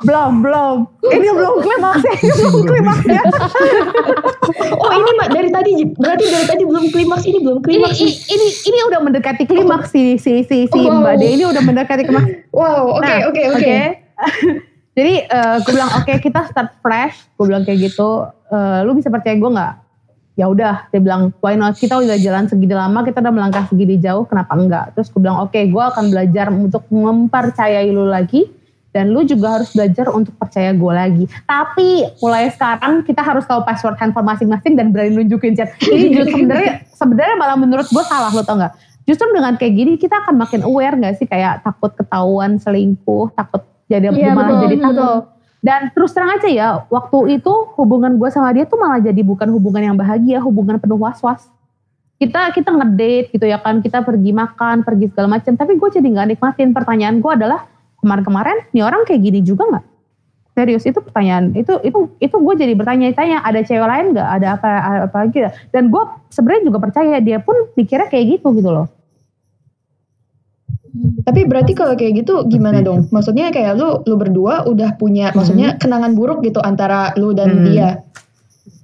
belum belum, ini belum klimaks ya, ini belum klimaks ya. Oh ini mak dari tadi berarti dari tadi belum klimaks ini belum klimaks. ini ini ini udah mendekati klimaks si si si si Oh. Mbak D ini udah mendekati klimaks. Wow, oke Nah, oke oke. Jadi gue bilang oke kita start fresh, gue bilang kayak gitu. Eh, lu bisa percaya gue nggak? Ya udah, dia bilang why not? Kita udah jalan segini lama, kita udah melangkah segini jauh, kenapa enggak? Terus gue bilang oke, gue akan belajar untuk mempercayai lu lagi. Dan lu juga harus belajar untuk percaya gue lagi. Tapi mulai sekarang kita harus tahu password handphone masing-masing dan berani nunjukin chat. Ini justru sebenarnya sebenarnya malah menurut gue salah lo tau gak? Justru dengan kayak gini kita akan makin aware gak sih kayak takut ketahuan selingkuh, takut jadi Iya, malah betul, jadi takut dan terus terang aja ya, waktu itu hubungan gue sama dia tuh malah jadi bukan hubungan yang bahagia, hubungan penuh was-was. Kita kita ngedate gitu ya kan, kita pergi makan, pergi segala macam. Tapi gue jadi nggak nikmatin. Pertanyaan gue adalah kemarin-kemarin, nih orang kayak gini juga nggak? serius itu pertanyaan itu itu itu gue jadi bertanya-tanya ada cewek lain nggak ada apa apa lagi dan gue sebenarnya juga percaya dia pun mikirnya kayak gitu gitu loh Tapi berarti kalau kayak gitu gimana dong? Maksudnya kayak lu lu berdua udah punya maksudnya kenangan buruk gitu antara lu dan Hmm. dia.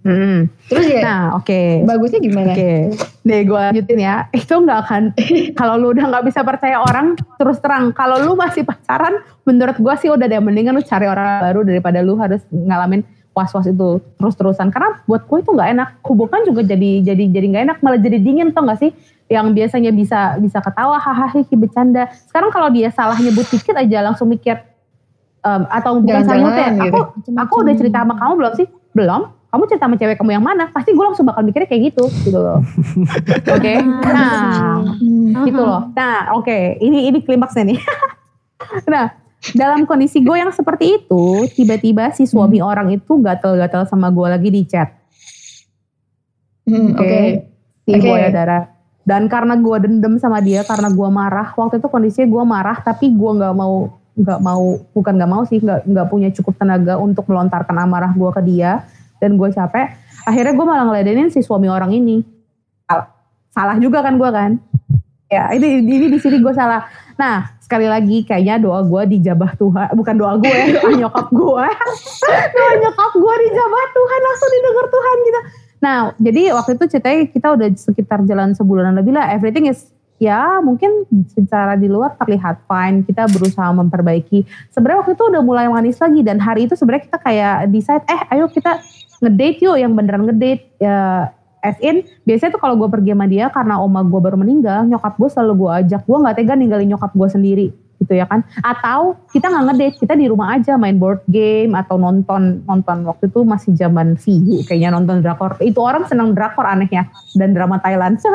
Hmm. Terus ya nah oke bagusnya gimana? Oke, nih gue lanjutin ya. Itu nggak akan, kalau lu udah nggak bisa percaya orang, terus terang. Kalau lu masih pacaran, menurut gue sih udah deh mendingan lu cari orang baru daripada lu harus ngalamin was-was itu terus-terusan. Karena buat gue itu nggak enak. Hubungan juga jadi jadi jadi nggak enak, malah jadi dingin tau gak sih? Yang biasanya bisa bisa ketawa, hahaha, hihi, bercanda. Sekarang kalau dia salah nyebut dikit aja langsung mikir em, atau bukan salah nyebut ya, Jangan-jangan aku aku udah cerita sama kamu belum sih? Belum. Kamu cerita sama cewek kamu yang mana? Pasti gue langsung bakal mikirnya kayak gitu, gitu loh. Oke. Nah, gitu loh. Nah, oke. Ini ini klimaksnya nih. nah, dalam kondisi gue yang seperti itu, tiba-tiba si suami orang itu gatel-gatel sama gue lagi di chat. Hmm, Oke. Si Oke. gue darah. Dan karena gue dendam sama dia, karena gue marah. Waktu itu kondisinya gue marah, tapi gue nggak mau nggak mau bukan nggak mau sih nggak nggak punya cukup tenaga untuk melontarkan amarah gue ke dia dan gue capek. Akhirnya gue malah ngeladenin si suami orang ini. Salah, salah juga kan gue kan? Ya ini ini di sini gue salah. Nah sekali lagi kayaknya doa gue dijabah Tuhan bukan doa gue doa nyokap gue doa nyokap gue dijabah Tuhan langsung didengar Tuhan gitu nah jadi waktu itu ceritanya kita udah sekitar jalan sebulanan lebih lah. Everything is ya mungkin secara di luar terlihat fine. Kita berusaha memperbaiki. Sebenarnya waktu itu udah mulai manis lagi. Dan hari itu sebenarnya kita kayak decide eh ayo kita ngedate yuk yang beneran ngedate ya as in. Biasanya tuh kalau gue pergi sama dia karena oma gue baru meninggal nyokap gue selalu gue ajak. Gue nggak tega ninggalin nyokap gue sendiri gitu ya kan? Atau kita nggak ngedate kita di rumah aja main board game atau nonton nonton. Waktu itu masih zaman Viu kayaknya nonton drakor. Itu orang senang drakor anehnya dan drama Thailand.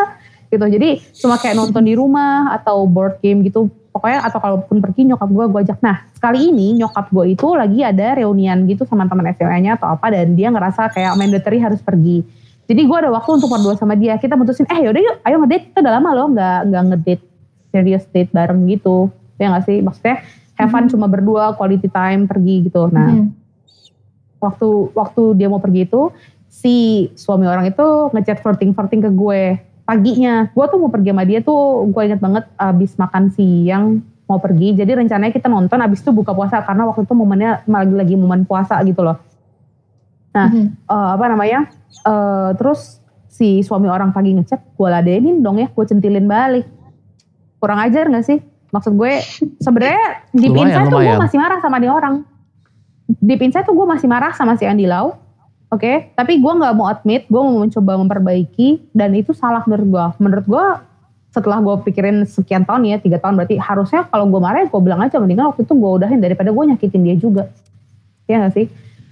Gitu jadi cuma kayak nonton di rumah atau board game gitu. Pokoknya atau kalaupun pergi nyokap gue gue ajak. Nah sekali ini nyokap gue itu lagi ada reunian gitu sama teman SMA-nya atau apa dan dia ngerasa kayak mandatory harus pergi. Jadi gue ada waktu untuk berdua sama dia. Kita mutusin eh yaudah yuk ayo ngedate. Kita udah lama loh nggak nggak ngedate serious date bareng gitu ya nggak sih? Maksudnya have fun cuma berdua quality time pergi gitu. Nah Hmm. waktu waktu dia mau pergi itu si suami orang itu ngechat flirting flirting ke gue paginya. Gue tuh mau pergi sama dia tuh gue inget banget abis makan siang mau pergi. Jadi rencananya kita nonton abis itu buka puasa karena waktu itu momennya lagi lagi momen puasa gitu loh. Nah Mhm. eh, apa namanya? Eh, terus si suami orang pagi ngechat gue ladenin dong ya gue centilin balik. Kurang ajar gak sih maksud gue sebenarnya di Lumayan, inside tuh gue masih marah sama dia orang di inside tuh gue masih marah sama si Andi Lau Oke, tapi gue nggak mau admit, gue mau mencoba memperbaiki dan itu salah menurut gue. Menurut gue setelah gue pikirin sekian tahun ya, tiga tahun berarti harusnya kalau gue marah gue bilang aja mendingan waktu itu gue udahin daripada gue nyakitin dia juga. Iya gak sih?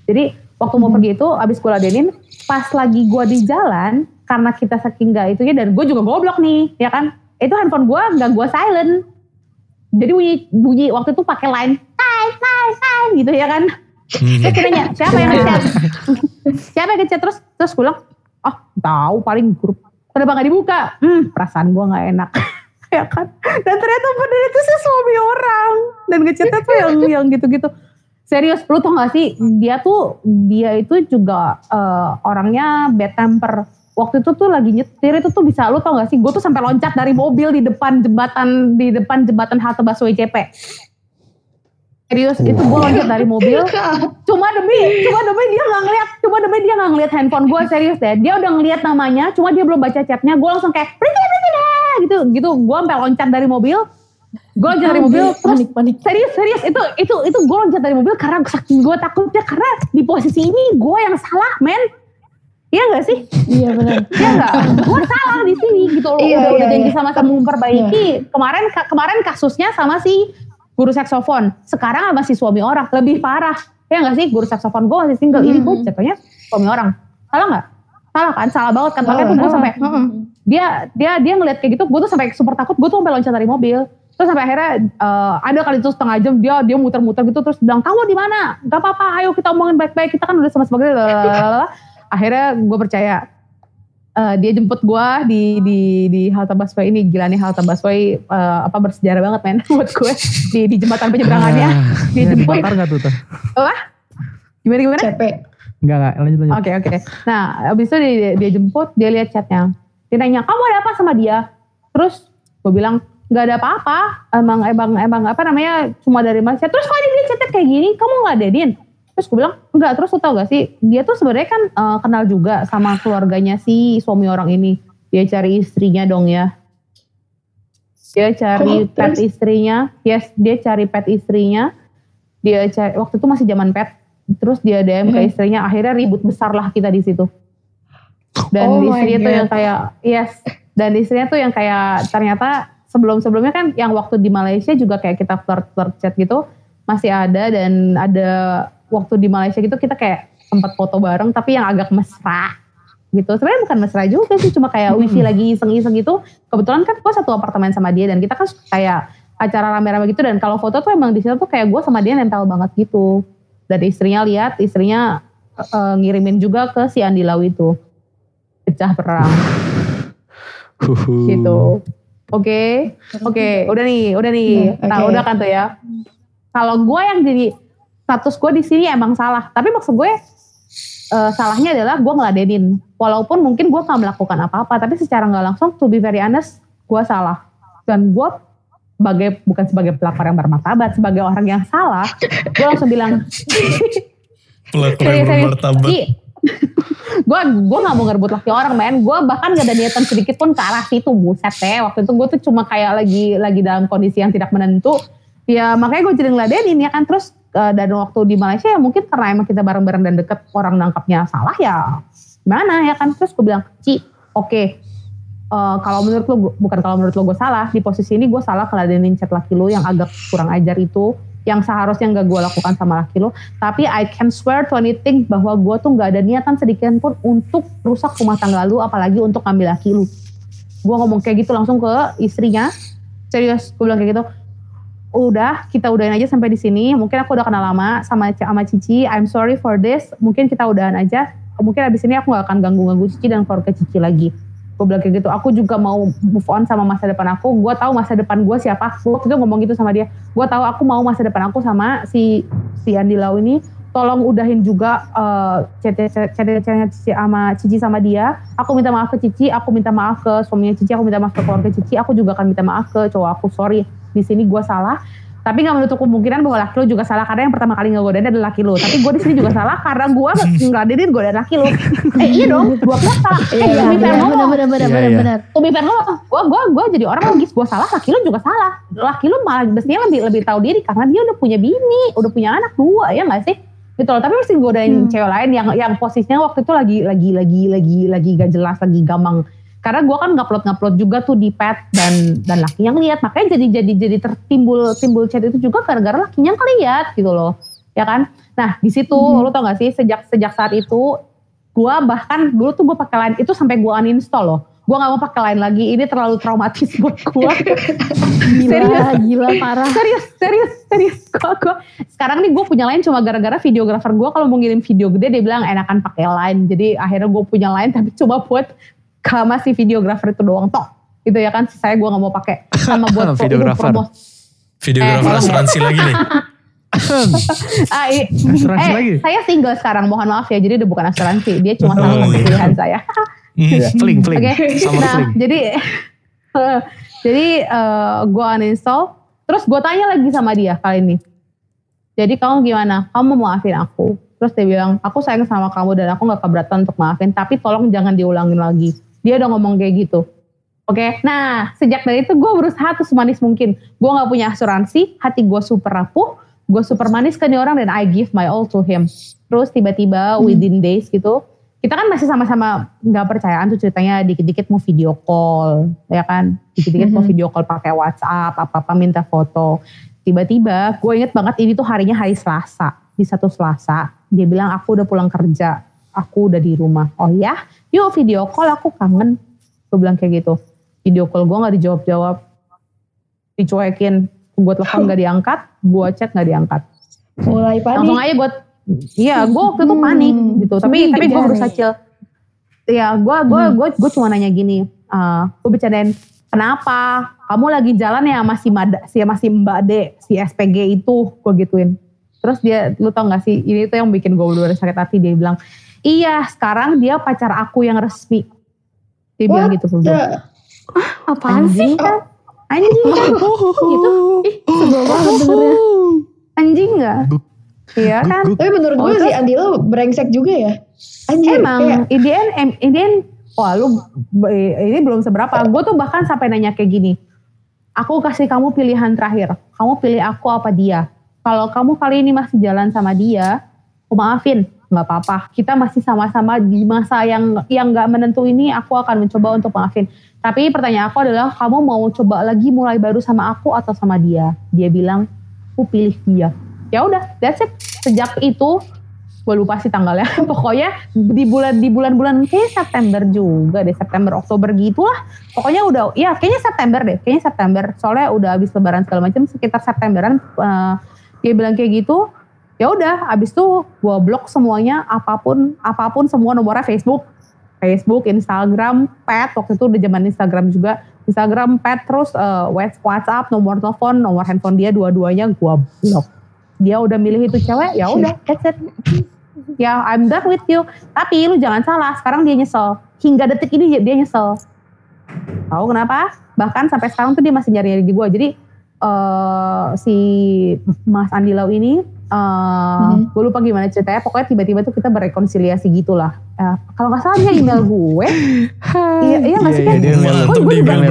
Jadi waktu mau pergi itu abis gue ladenin, pas lagi gue di jalan karena kita saking gak itu ya dan gue juga goblok nih, ya kan? Itu handphone gue nggak gue silent. Jadi bunyi bunyi waktu itu pakai line, hai hai hai gitu ya kan? Terus dia nanya, siapa yang ngechat? siapa yang ngechat? Terus terus gue bilang, oh tahu paling grup. Kenapa gak dibuka? Hmm, perasaan gue gak enak. ya kan? Dan ternyata bener itu sih suami orang. Dan ngechatnya tuh yang yang gitu-gitu. Serius, lu tau gak sih? Dia tuh, dia itu juga eh, orangnya bad temper. Waktu itu tuh lagi nyetir itu tuh bisa, lu tau gak sih? Gue tuh sampai loncat dari mobil di depan jembatan, di depan jembatan halte busway CP. Serius, itu gue loncat dari mobil. Cuma demi cuma demi dia nggak ngeliat cuma demi dia nggak ngeliat handphone gue serius deh. Dia udah ngeliat namanya cuma dia belum baca chatnya. Gue langsung kayak berhenti berhenti deh gitu gitu. Gue sampai loncat dari mobil. Gue loncat dari mobil terus panik panik. serius serius itu itu itu gue loncat dari mobil karena saking gue takutnya karena di posisi ini gue yang salah men Iya gak sih? iya benar Iya gak? gue salah di sini gitu loh. Iya, udah, udah iya, janji iya. sama-sama memperbaiki. Kemarin ka- kemarin kasusnya sama si guru saksofon. Sekarang sama si suami orang. Lebih parah. Ya gak sih? Guru saksofon gue masih single. Ini gue jatuhnya suami orang. Salah gak? Salah kan? Salah banget kan? Makanya tuh gue sampai dia dia dia ngeliat kayak gitu. Gue tuh sampai super takut. Gue tuh sampai loncat dari mobil. Terus sampai akhirnya eh, ada kali itu setengah jam dia dia muter-muter gitu terus bilang kamu di mana? Gak apa-apa, ayo kita omongin baik-baik. Kita kan udah sama sebagai lalalala." Akhirnya gue percaya eh, dia jemput gue di di di halte busway ini gila nih halte busway eh, apa bersejarah banget men buat gue di di jembatan penyeberangannya Ah. Ya, dijemput dibakar gak tuh? tuh? Wah, Gimana gimana? CP. Enggak enggak lanjut lanjut. Oke oke. Nah abis itu dia, dia jemput, dia lihat chatnya. Dia nanya, kamu ada apa sama dia? Terus gue bilang, nggak ada apa-apa. Emang emang emang apa namanya cuma dari Malaysia. Terus kok dia chatnya kayak gini, kamu nggak denin? Terus gue bilang, enggak. Terus lu tau gak sih, dia tuh sebenarnya kan eh, kenal juga sama keluarganya si suami orang ini. Dia cari istrinya dong ya. Dia cari Oh, pet istrinya. Yes, dia cari pet istrinya. Dia cari, waktu itu masih zaman pet. Terus dia DM ke Mhm. istrinya. Akhirnya ribut besar lah kita di situ. Dan Oh istrinya tuh yang kayak, yes. Dan istrinya tuh yang kayak ternyata sebelum-sebelumnya kan yang waktu di Malaysia juga kayak kita flirt-flirt chat gitu. Masih ada dan ada waktu di Malaysia gitu kita kayak sempat foto bareng tapi yang agak mesra gitu. Sebenarnya bukan mesra juga sih, cuma kayak wifi lagi iseng-iseng gitu. Kebetulan kan gue satu apartemen sama dia dan kita kan kayak acara rame-rame gitu dan kalau foto tuh emang di situ tuh kayak gue sama dia nempel banget gitu. Dan istrinya lihat, istrinya eh, ngirimin juga ke si Andi Lau itu. Pecah perang gitu. Oke, oke, udah nih, udah nih. Nah, Nah, udah kan tuh ya. Kalau gue yang jadi status gue di sini emang salah, tapi maksud gue eh, salahnya adalah gue ngeladenin. Walaupun mungkin gue gak melakukan apa-apa, tapi secara nggak langsung, to be very honest, gue salah. Dan gue sebagai bukan sebagai pelakor yang bermartabat, sebagai orang yang salah, gue langsung bilang, Pelakor yang bermartabat. Gue gue nggak mau ngerebut laki orang men. Gue bahkan gak ada niatan sedikit pun ke arah situ buset deh waktu itu gue tuh cuma kayak lagi lagi dalam kondisi yang tidak menentu. Ya makanya gue jadi ngeladenin ya kan. Terus eh, dan waktu di Malaysia ya mungkin karena emang kita bareng-bareng dan deket orang nangkapnya salah ya gimana ya kan? Terus gue bilang Ci oke. Eh, kalau menurut lo bukan kalau menurut lo gue salah di posisi ini gue salah ngeladenin chat laki lo yang agak kurang ajar itu yang seharusnya nggak gue lakukan sama laki lo tapi I can swear to anything bahwa gue tuh nggak ada niatan sedikit pun untuk rusak rumah tangga lu apalagi untuk ngambil laki lu. Gue ngomong kayak gitu langsung ke istrinya. Serius gue bilang kayak gitu udah kita udahin aja sampai di sini. Mungkin aku udah kenal lama sama sama Cici. I'm sorry for this. Mungkin kita udahan aja. Mungkin abis ini aku gak akan ganggu-ganggu Cici dan keluarga Cici lagi. Gue bilang kayak gitu. Aku juga mau move on sama masa depan aku. Gue tahu masa depan gue siapa. Gue itu ngomong gitu sama dia. Gue tahu aku mau masa depan aku sama si si Andi Lau ini. Tolong udahin juga eh, chat-chatnya Cici sama Cici sama dia. Aku minta maaf ke Cici. Aku minta maaf ke suaminya Cici. Aku minta maaf ke keluarga Cici. Aku juga akan minta maaf ke cowok aku. Sorry di sini gue salah. Tapi nggak menutup kemungkinan bahwa laki lo juga salah karena yang pertama kali ngegodain adalah laki lo tapi gue di sini juga salah karena gue nggak denin godain laki lo eh iya dong gue bilang salah eh Iya, fair iya, ngomong benar benar benar Iya, benar iya. benar. to be fair ngomong gue gue gue jadi orang logis. Gue salah laki lo juga salah. Laki lo malah mestinya lebih lebih tahu diri karena dia udah punya bini udah punya anak dua ya nggak sih? Gitu loh tapi mesti godain cewek lain yang yang posisinya waktu itu lagi lagi lagi lagi lagi gak jelas lagi gamang karena gue kan ngupload ngupload juga tuh di pet dan dan lakinya ngeliat makanya jadi jadi jadi tertimbul timbul chat itu juga gara-gara lakinya ngeliat gitu loh. Ya kan? Nah di situ lo tau gak sih sejak sejak saat itu gue bahkan dulu tuh gue pakai line itu sampai gue uninstall loh. Gue nggak mau pakai line lagi ini terlalu traumatis buat gue Gila, gila parah. serius serius serius. Gue gue sekarang nih gue punya line cuma gara-gara videografer gue kalau mau ngirim video gede dia bilang enakan pakai line jadi akhirnya gue punya line tapi cuma buat sama si videografer itu doang toh gitu ya kan saya gue nggak mau pakai sama buat Videografer. Videografer Eh, asuransi lagi nih. ah, i- Asuransi eh, lagi? saya single sekarang mohon maaf ya jadi udah bukan asuransi dia cuma salah Oh, satu iya. pilihan saya. Fling, fling. Oke, nah fling. jadi jadi gue uninstall, terus gue tanya lagi sama dia kali ini. Jadi kamu gimana? Kamu mau maafin aku? Terus dia bilang, aku sayang sama kamu dan aku gak keberatan untuk maafin, tapi tolong jangan diulangin lagi. Dia udah ngomong kayak gitu. Oke, nah sejak dari itu gue berusaha tuh semanis mungkin. Gue gak punya asuransi, hati gue super rapuh, gue super manis ke nih orang dan I give my all to him. Terus tiba-tiba within days gitu, kita kan masih sama-sama nggak percayaan tuh ceritanya dikit-dikit mau video call, ya kan? Dikit-dikit mau Mhm. video call pakai WhatsApp, apa-apa minta foto. Tiba-tiba gue inget banget ini tuh harinya hari Selasa, di satu Selasa. Dia bilang aku udah pulang kerja, aku udah di rumah. Oh ya, yuk video call aku kangen. Gue bilang kayak gitu. Video call gue nggak dijawab-jawab, dicuekin. Gue telepon nggak diangkat, gue chat nggak diangkat Mulai langsung panik. aja gue iya gue waktu itu panik Hmm, gitu tapi tapi gue berusaha chill ya gue gue Hmm. gue gue cuma nanya gini eh gue bercandain kenapa kamu lagi jalan ya masih mada si masih mbak D si SPG itu gue gituin Terus dia, lu tau gak sih, ini tuh yang bikin gue bener sakit hati. Dia bilang, iya sekarang dia pacar aku yang resmi. Dia bilang gitu gue. Ya, Apaan Anjing sih? kan? Anjing kan? gitu. Ih, Sebel banget dengernya. anjing gak? Iya kan? tapi menurut gue Oh, si Andi lo brengsek juga ya. Anjir, Emang, kayak, in the end, em- in the end, wah lu, ini belum seberapa. Gue tuh bahkan sampai nanya kayak gini. Aku kasih kamu pilihan terakhir. Kamu pilih aku apa dia? Kalau kamu kali ini masih jalan sama dia, aku maafin. Nggak apa-apa. Kita masih sama-sama di masa yang yang nggak menentu ini. Aku akan mencoba untuk maafin. Tapi pertanyaan aku adalah, kamu mau coba lagi mulai baru sama aku atau sama dia? Dia bilang, aku pilih dia. Ya udah, that's it. Sejak itu, gue lupa sih tanggalnya. Pokoknya di bulan di bulan-bulan kayak September juga deh, September Oktober gitulah. Pokoknya udah, ya kayaknya September deh, kayaknya September. Soalnya udah habis Lebaran segala macam, sekitar Septemberan eh, dia bilang kayak gitu. Ya udah, abis itu gue blok semuanya, apa pun apa pun semua nomornya Facebook, Facebook, Instagram, pet waktu itu udah zaman Instagram juga. Instagram, pet, terus eh, WhatsApp, nomor telepon, nomor handphone dia dua-duanya gue blok. Dia udah milih itu cewek, ya udah, that's it. Ya, I'm done with you. Tapi lu jangan salah, sekarang dia nyesel. Hingga detik ini dia nyesel. Tahu kenapa? Bahkan sampai sekarang tuh dia masih nyari-nyari gue. Jadi eh si Mas Andi Lau ini, eh gue lupa gimana ceritanya. Pokoknya tiba-tiba tuh kita berrekonsiliasi gitulah. Eh, kalau nggak salah dia email gue. iya, iya nggak sih Iya, kan? iya, dia email gue juga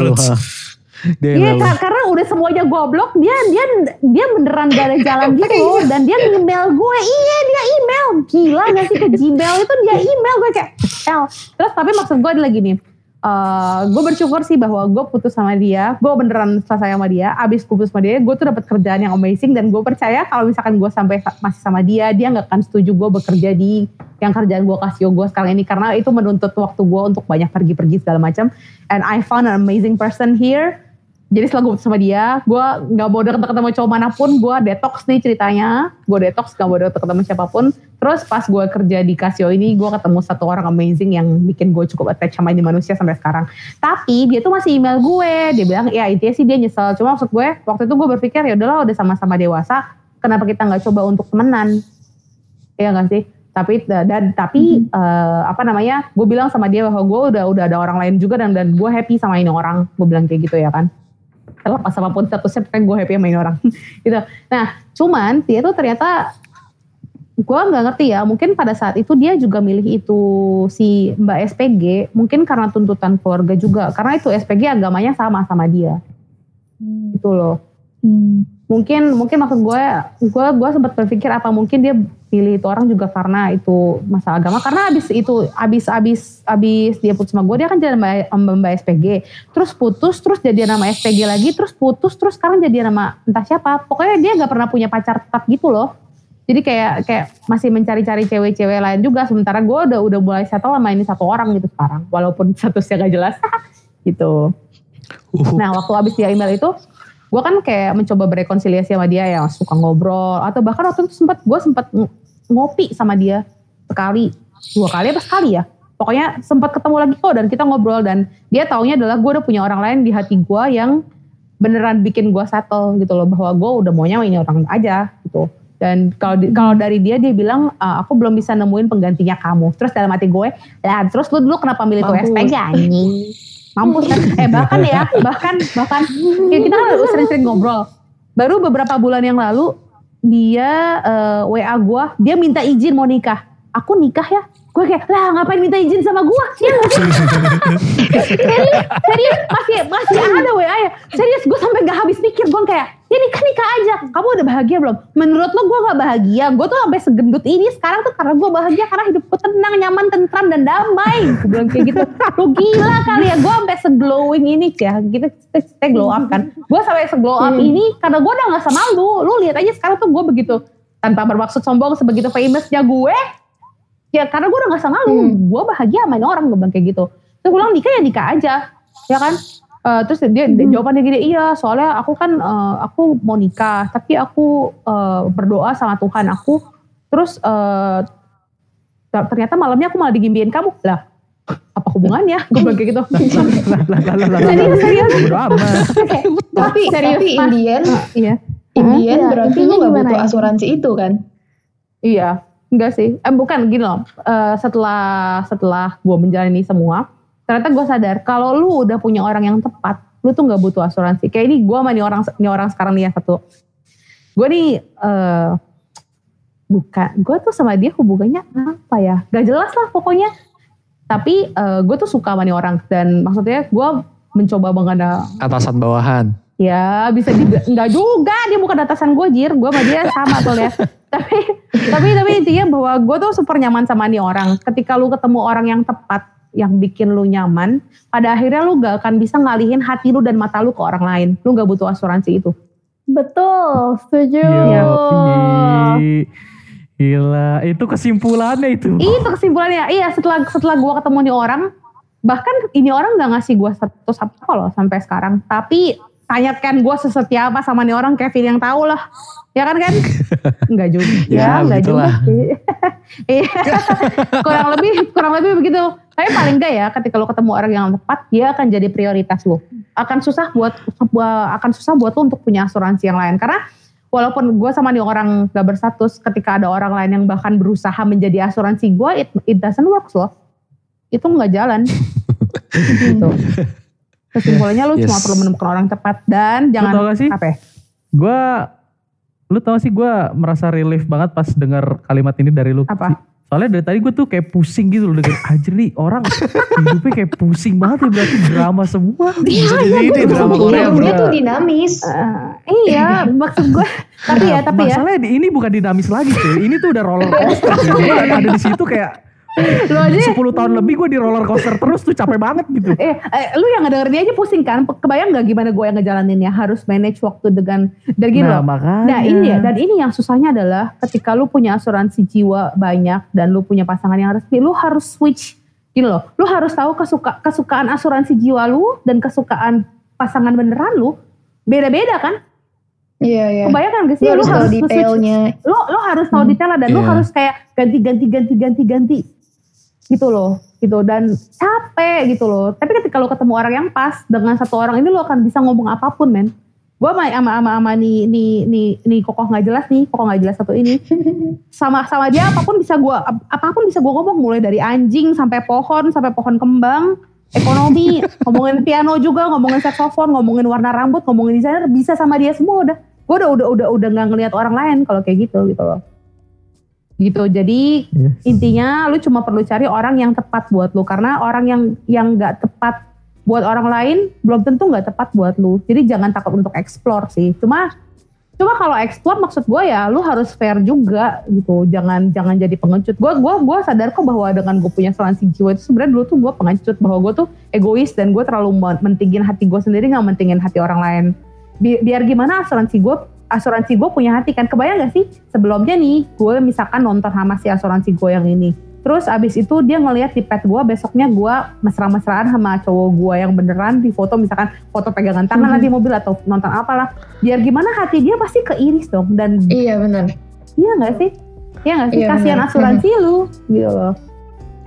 Dia email Iya kar- karena udah semuanya goblok dia dia dia beneran gak ada jalan gitu dan dia email gue iya dia email gila gak sih ke Gmail itu dia email gue kayak "El." terus tapi maksud gue adalah gini eh gue bersyukur sih bahwa gue putus sama dia. Gue beneran selesai sama dia. Abis putus sama dia gue tuh dapat kerjaan yang amazing dan gue percaya kalau misalkan gue sampai sa- masih sama dia dia nggak akan setuju gue bekerja di yang kerjaan gue kasih gue sekarang ini. Karena itu menuntut waktu gue untuk banyak pergi-pergi segala macam. And I found an amazing person here jadi setelah gue putus sama dia, gue nggak mau deket-deket sama cowok mana pun, gue detox nih ceritanya. Gue detox, gak mau deket sama siapa pun. Terus pas gue kerja di Casio ini, gue ketemu satu orang amazing yang bikin gue cukup attach sama ini manusia sampai sekarang. Tapi dia tuh masih email gue, dia bilang ya intinya sih dia nyesel. Cuma maksud gue, waktu itu gue berpikir ya udahlah udah sama-sama dewasa, kenapa kita nggak coba untuk temenan? Iya gak sih? Tapi dan tapi eh, apa namanya? Gue bilang sama dia bahwa gue udah udah ada orang lain juga dan dan gue happy sama ini orang. Gue bilang kayak gitu ya kan terlepas apa pun statusnya pengen gue happy sama ini orang. Gitu. Nah cuman dia tuh ternyata gue nggak ngerti ya mungkin pada saat itu dia juga milih itu si mbak SPG mungkin karena tuntutan keluarga juga karena itu SPG agamanya sama sama dia. Gitu loh. Hmm. mungkin mungkin maksud gue gue gue sempat berpikir apa mungkin dia pilih itu orang juga karena itu masalah agama. Karena abis itu abis abis abis dia putus sama gue dia kan jadi mbak SPG terus putus terus jadi nama SPG lagi terus putus terus sekarang jadi nama entah siapa. Pokoknya dia nggak pernah punya pacar tetap gitu loh. Jadi kayak kayak masih mencari-cari cewek-cewek lain juga. Sementara gue udah udah mulai settle sama ini satu orang gitu sekarang. Walaupun statusnya gak jelas gitu. Uh, Nah waktu abis dia email itu, gue kan kayak mencoba berrekonsiliasi sama dia yang suka ngobrol atau bahkan waktu itu sempat gue sempat ngopi sama dia sekali, dua kali apa sekali ya. Pokoknya sempat ketemu lagi kok dan kita ngobrol dan dia taunya adalah gue udah punya orang lain di hati gue yang beneran bikin gue settle gitu loh bahwa gue udah maunya ini orang aja gitu. Dan kalau di- kalau dari dia dia bilang "Ah, aku belum bisa nemuin penggantinya kamu. Terus dalam hati gue, lah terus lu dulu kenapa milih tuh. SPG anjing? mampus kan eh bahkan ya bahkan bahkan ya kita kan sering-sering ngobrol baru beberapa bulan yang lalu dia eh, WA gue dia minta izin mau nikah. Aku nikah ya? Gue kayak lah ngapain minta izin sama gue ya serius serius masih masih ada WA ya? Serius gue sampai nggak habis pikir gue kayak ya nikah nikah aja. Kamu udah bahagia belum? Menurut lo gue nggak bahagia. Gue tuh sampai segendut ini sekarang tuh karena gue bahagia karena hidupku tenang nyaman tentram dan damai. Gue bilang kayak gitu. Lo gila kali ya. Gue sampai seglowing ini ya gitu kita glow up kan. Gue sampai seglow up ini karena gue udah nggak sama lu lu lihat aja sekarang tuh gue begitu tanpa bermaksud sombong sebegitu famousnya gue ya karena gue udah gak sama lu gue bahagia sama ini orang gue bilang kayak gitu. Terus gue bilang nikah ya nikah aja. Ya kan Eh, terus dia dia jawabannya gini iya soalnya aku kan eh, aku mau nikah tapi aku eh, berdoa sama Tuhan aku terus eh, ter- ternyata malamnya aku malah digimbiin kamu lah apa hubungannya gue bilang kayak gitu serius serius Tapi serius tapi. Indian iya Indian Iya, berarti lu intinya gak butuh ya? asuransi itu kan? Iya, enggak sih. Eh bukan gini loh. Eh, setelah setelah gue menjalani semua, ternyata gue sadar kalau lu udah punya orang yang tepat, lu tuh nggak butuh asuransi. Kayak ini gue sama nih orang nih orang sekarang nih yang satu. Gue nih eh bukan, gue tuh sama dia hubungannya apa ya? Gak jelas lah pokoknya. Tapi gue tuh suka sama nih orang dan maksudnya gue mencoba mengenal Atasan bawahan. Ya bisa juga enggak juga dia bukan atasan gue jir gue sama dia sama tuh ya tapi tapi tapi intinya bahwa gue tuh super nyaman sama nih orang ketika lu ketemu orang yang tepat yang bikin lu nyaman pada akhirnya lu gak akan bisa ngalihin hati lu dan mata lu ke orang lain lu gak butuh asuransi itu Betul, setuju. Iya. Gila, itu kesimpulannya itu. itu kesimpulannya iya setelah setelah gue ketemu nih orang bahkan ini orang gak ngasih gue status apa loh sampai sekarang tapi tanyakan gue sesetia apa sama nih orang Kevin yang tahu lah. Ya kan kan enggak juga. Ya, enggak juga Iya. kurang lebih kurang lebih begitu. Tapi paling enggak ya ketika lo ketemu orang yang tepat dia akan jadi prioritas lo akan susah buat akan susah buat lo untuk punya asuransi yang lain. Karena walaupun gue sama nih orang gak berstatus ketika ada orang lain yang bahkan berusaha menjadi asuransi gue it, it doesn't work loh. Itu nggak jalan. Gitu kesimpulannya lu cuma Yes. perlu menemukan orang tepat dan jangan tau gak sih? apa ya? Gue, lu tau sih gue merasa relief banget pas dengar kalimat ini dari lu. Apa? Soalnya dari tadi gue tuh kayak pusing gitu loh denger anjir nih orang hidupnya kayak pusing banget ya berarti drama semua. Bisa jadi ini drama Iya, Korea bro. tuh dinamis. Eh, iya maksud gue tapi ya tapi ya Masalahnya di- ini bukan dinamis lagi cuy. Ini tuh udah roller coaster. ada di situ kayak lu aja 10 tahun lebih gue di roller coaster terus tuh capek banget gitu. eh, eh, lu yang ngedengerin aja pusing kan kebayang gak gimana gue yang ngejalaninnya harus manage waktu dengan dan gini Nah loh makanya. Nah ini ya, dan ini yang susahnya adalah ketika lu punya asuransi jiwa banyak dan lu punya pasangan yang resmi, lu harus switch. Gini loh, lu harus tahu kesuka, kesukaan asuransi jiwa lu dan kesukaan pasangan beneran lu beda-beda kan? Iya, iya. Kebayang gak sih? Lu harus tahu detailnya. Lu, lu harus tahu detailnya dan lu Iya. harus kayak ganti-ganti-ganti-ganti-ganti. Gitu loh, gitu. Dan capek gitu loh. Tapi ketika lu ketemu orang yang pas dengan satu orang ini lu akan bisa ngomong apa pun men. Gue sama sama sama, sama nih nih nih nih kokoh nggak jelas nih, kokoh nggak jelas satu ini. Sama sama dia apa pun bisa ap- apa pun bisa gua ngomong mulai dari anjing sampai pohon sampai pohon kembang, ekonomi, ngomongin piano juga, ngomongin saxophone, ngomongin warna rambut, ngomongin desainer bisa sama dia semua udah. Gue udah udah udah udah nggak ngelihat orang lain kalau kayak gitu gitu loh. Gitu. Jadi Yes. intinya lu cuma perlu cari orang yang tepat buat lu. Karena orang yang yang nggak tepat buat orang lain belum tentu nggak tepat buat lu. Jadi jangan takut untuk explore sih. Cuma cuma kalau explore maksud gue ya lu harus fair juga gitu. Jangan jangan jadi pengecut. Gue gua gua sadar kok bahwa dengan gue punya asuransi jiwa itu sebenarnya dulu tuh gue pengecut. Bahwa gue tuh egois dan gue terlalu men- mentingin hati gue sendiri nggak mentingin hati orang lain. Bi- biar gimana asuransi gue asuransi gue punya hati kan. Kebayang gak sih? Sebelumnya nih gue misalkan nonton sama si asuransi gue yang ini. Terus abis itu dia ngeliat di pet gue besoknya gue mesra-mesraan sama cowok gue yang beneran di foto misalkan foto pegangan tangan lah di mobil atau nonton apalah. Biar gimana hati dia pasti keiris dong dan Iya benar. iya gak sih? Iya gak sih? Iya, kasihan asuransi lu gitu loh.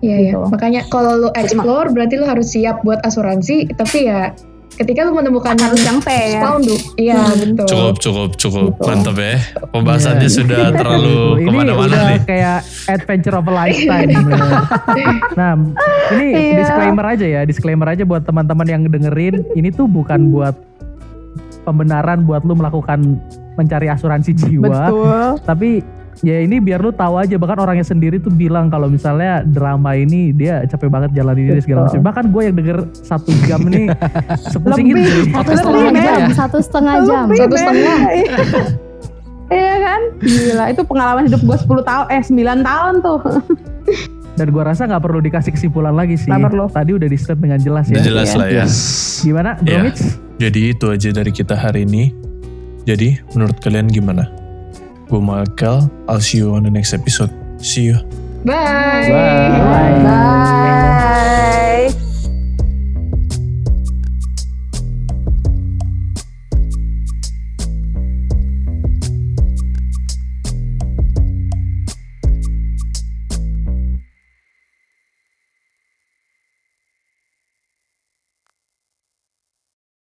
Iya, iya. Gitu. Makanya kalau lu explore berarti lu harus siap buat asuransi, tapi ya ketika lu menemukan harus yang fair pound iya betul. Cukup, cukup, cukup. Gitu. Mantap ya. Pembahasannya Iya. sudah terlalu ini ke mana-mana nih. kayak adventure of a lifetime. nah, ini Iya. disclaimer aja ya, disclaimer aja buat teman-teman yang dengerin, ini tuh bukan buat pembenaran buat lu melakukan mencari asuransi jiwa, betul tapi ya ini biar lu tahu aja bahkan orangnya sendiri tuh bilang kalau misalnya drama ini dia capek banget jalan ini segala macam. Bahkan gue yang denger satu jam nih sepusing itu. Lebih. Satu Lebih, setengah jam, satu setengah jam. Lebih, Satu setengah. Iya kan? Gila, itu pengalaman hidup gue 10 tahun, eh 9 tahun tuh. Dan gue rasa nggak perlu dikasih kesimpulan lagi sih. Perlu. Tadi udah di step dengan jelas Udah ya. jelas lah ya. Gimana, Bro Iya. Mitch? Jadi itu aja dari kita hari ini. Jadi menurut kalian gimana? Gue Michael, I'll see you on the next episode. See you. Bye. Bye. Bye.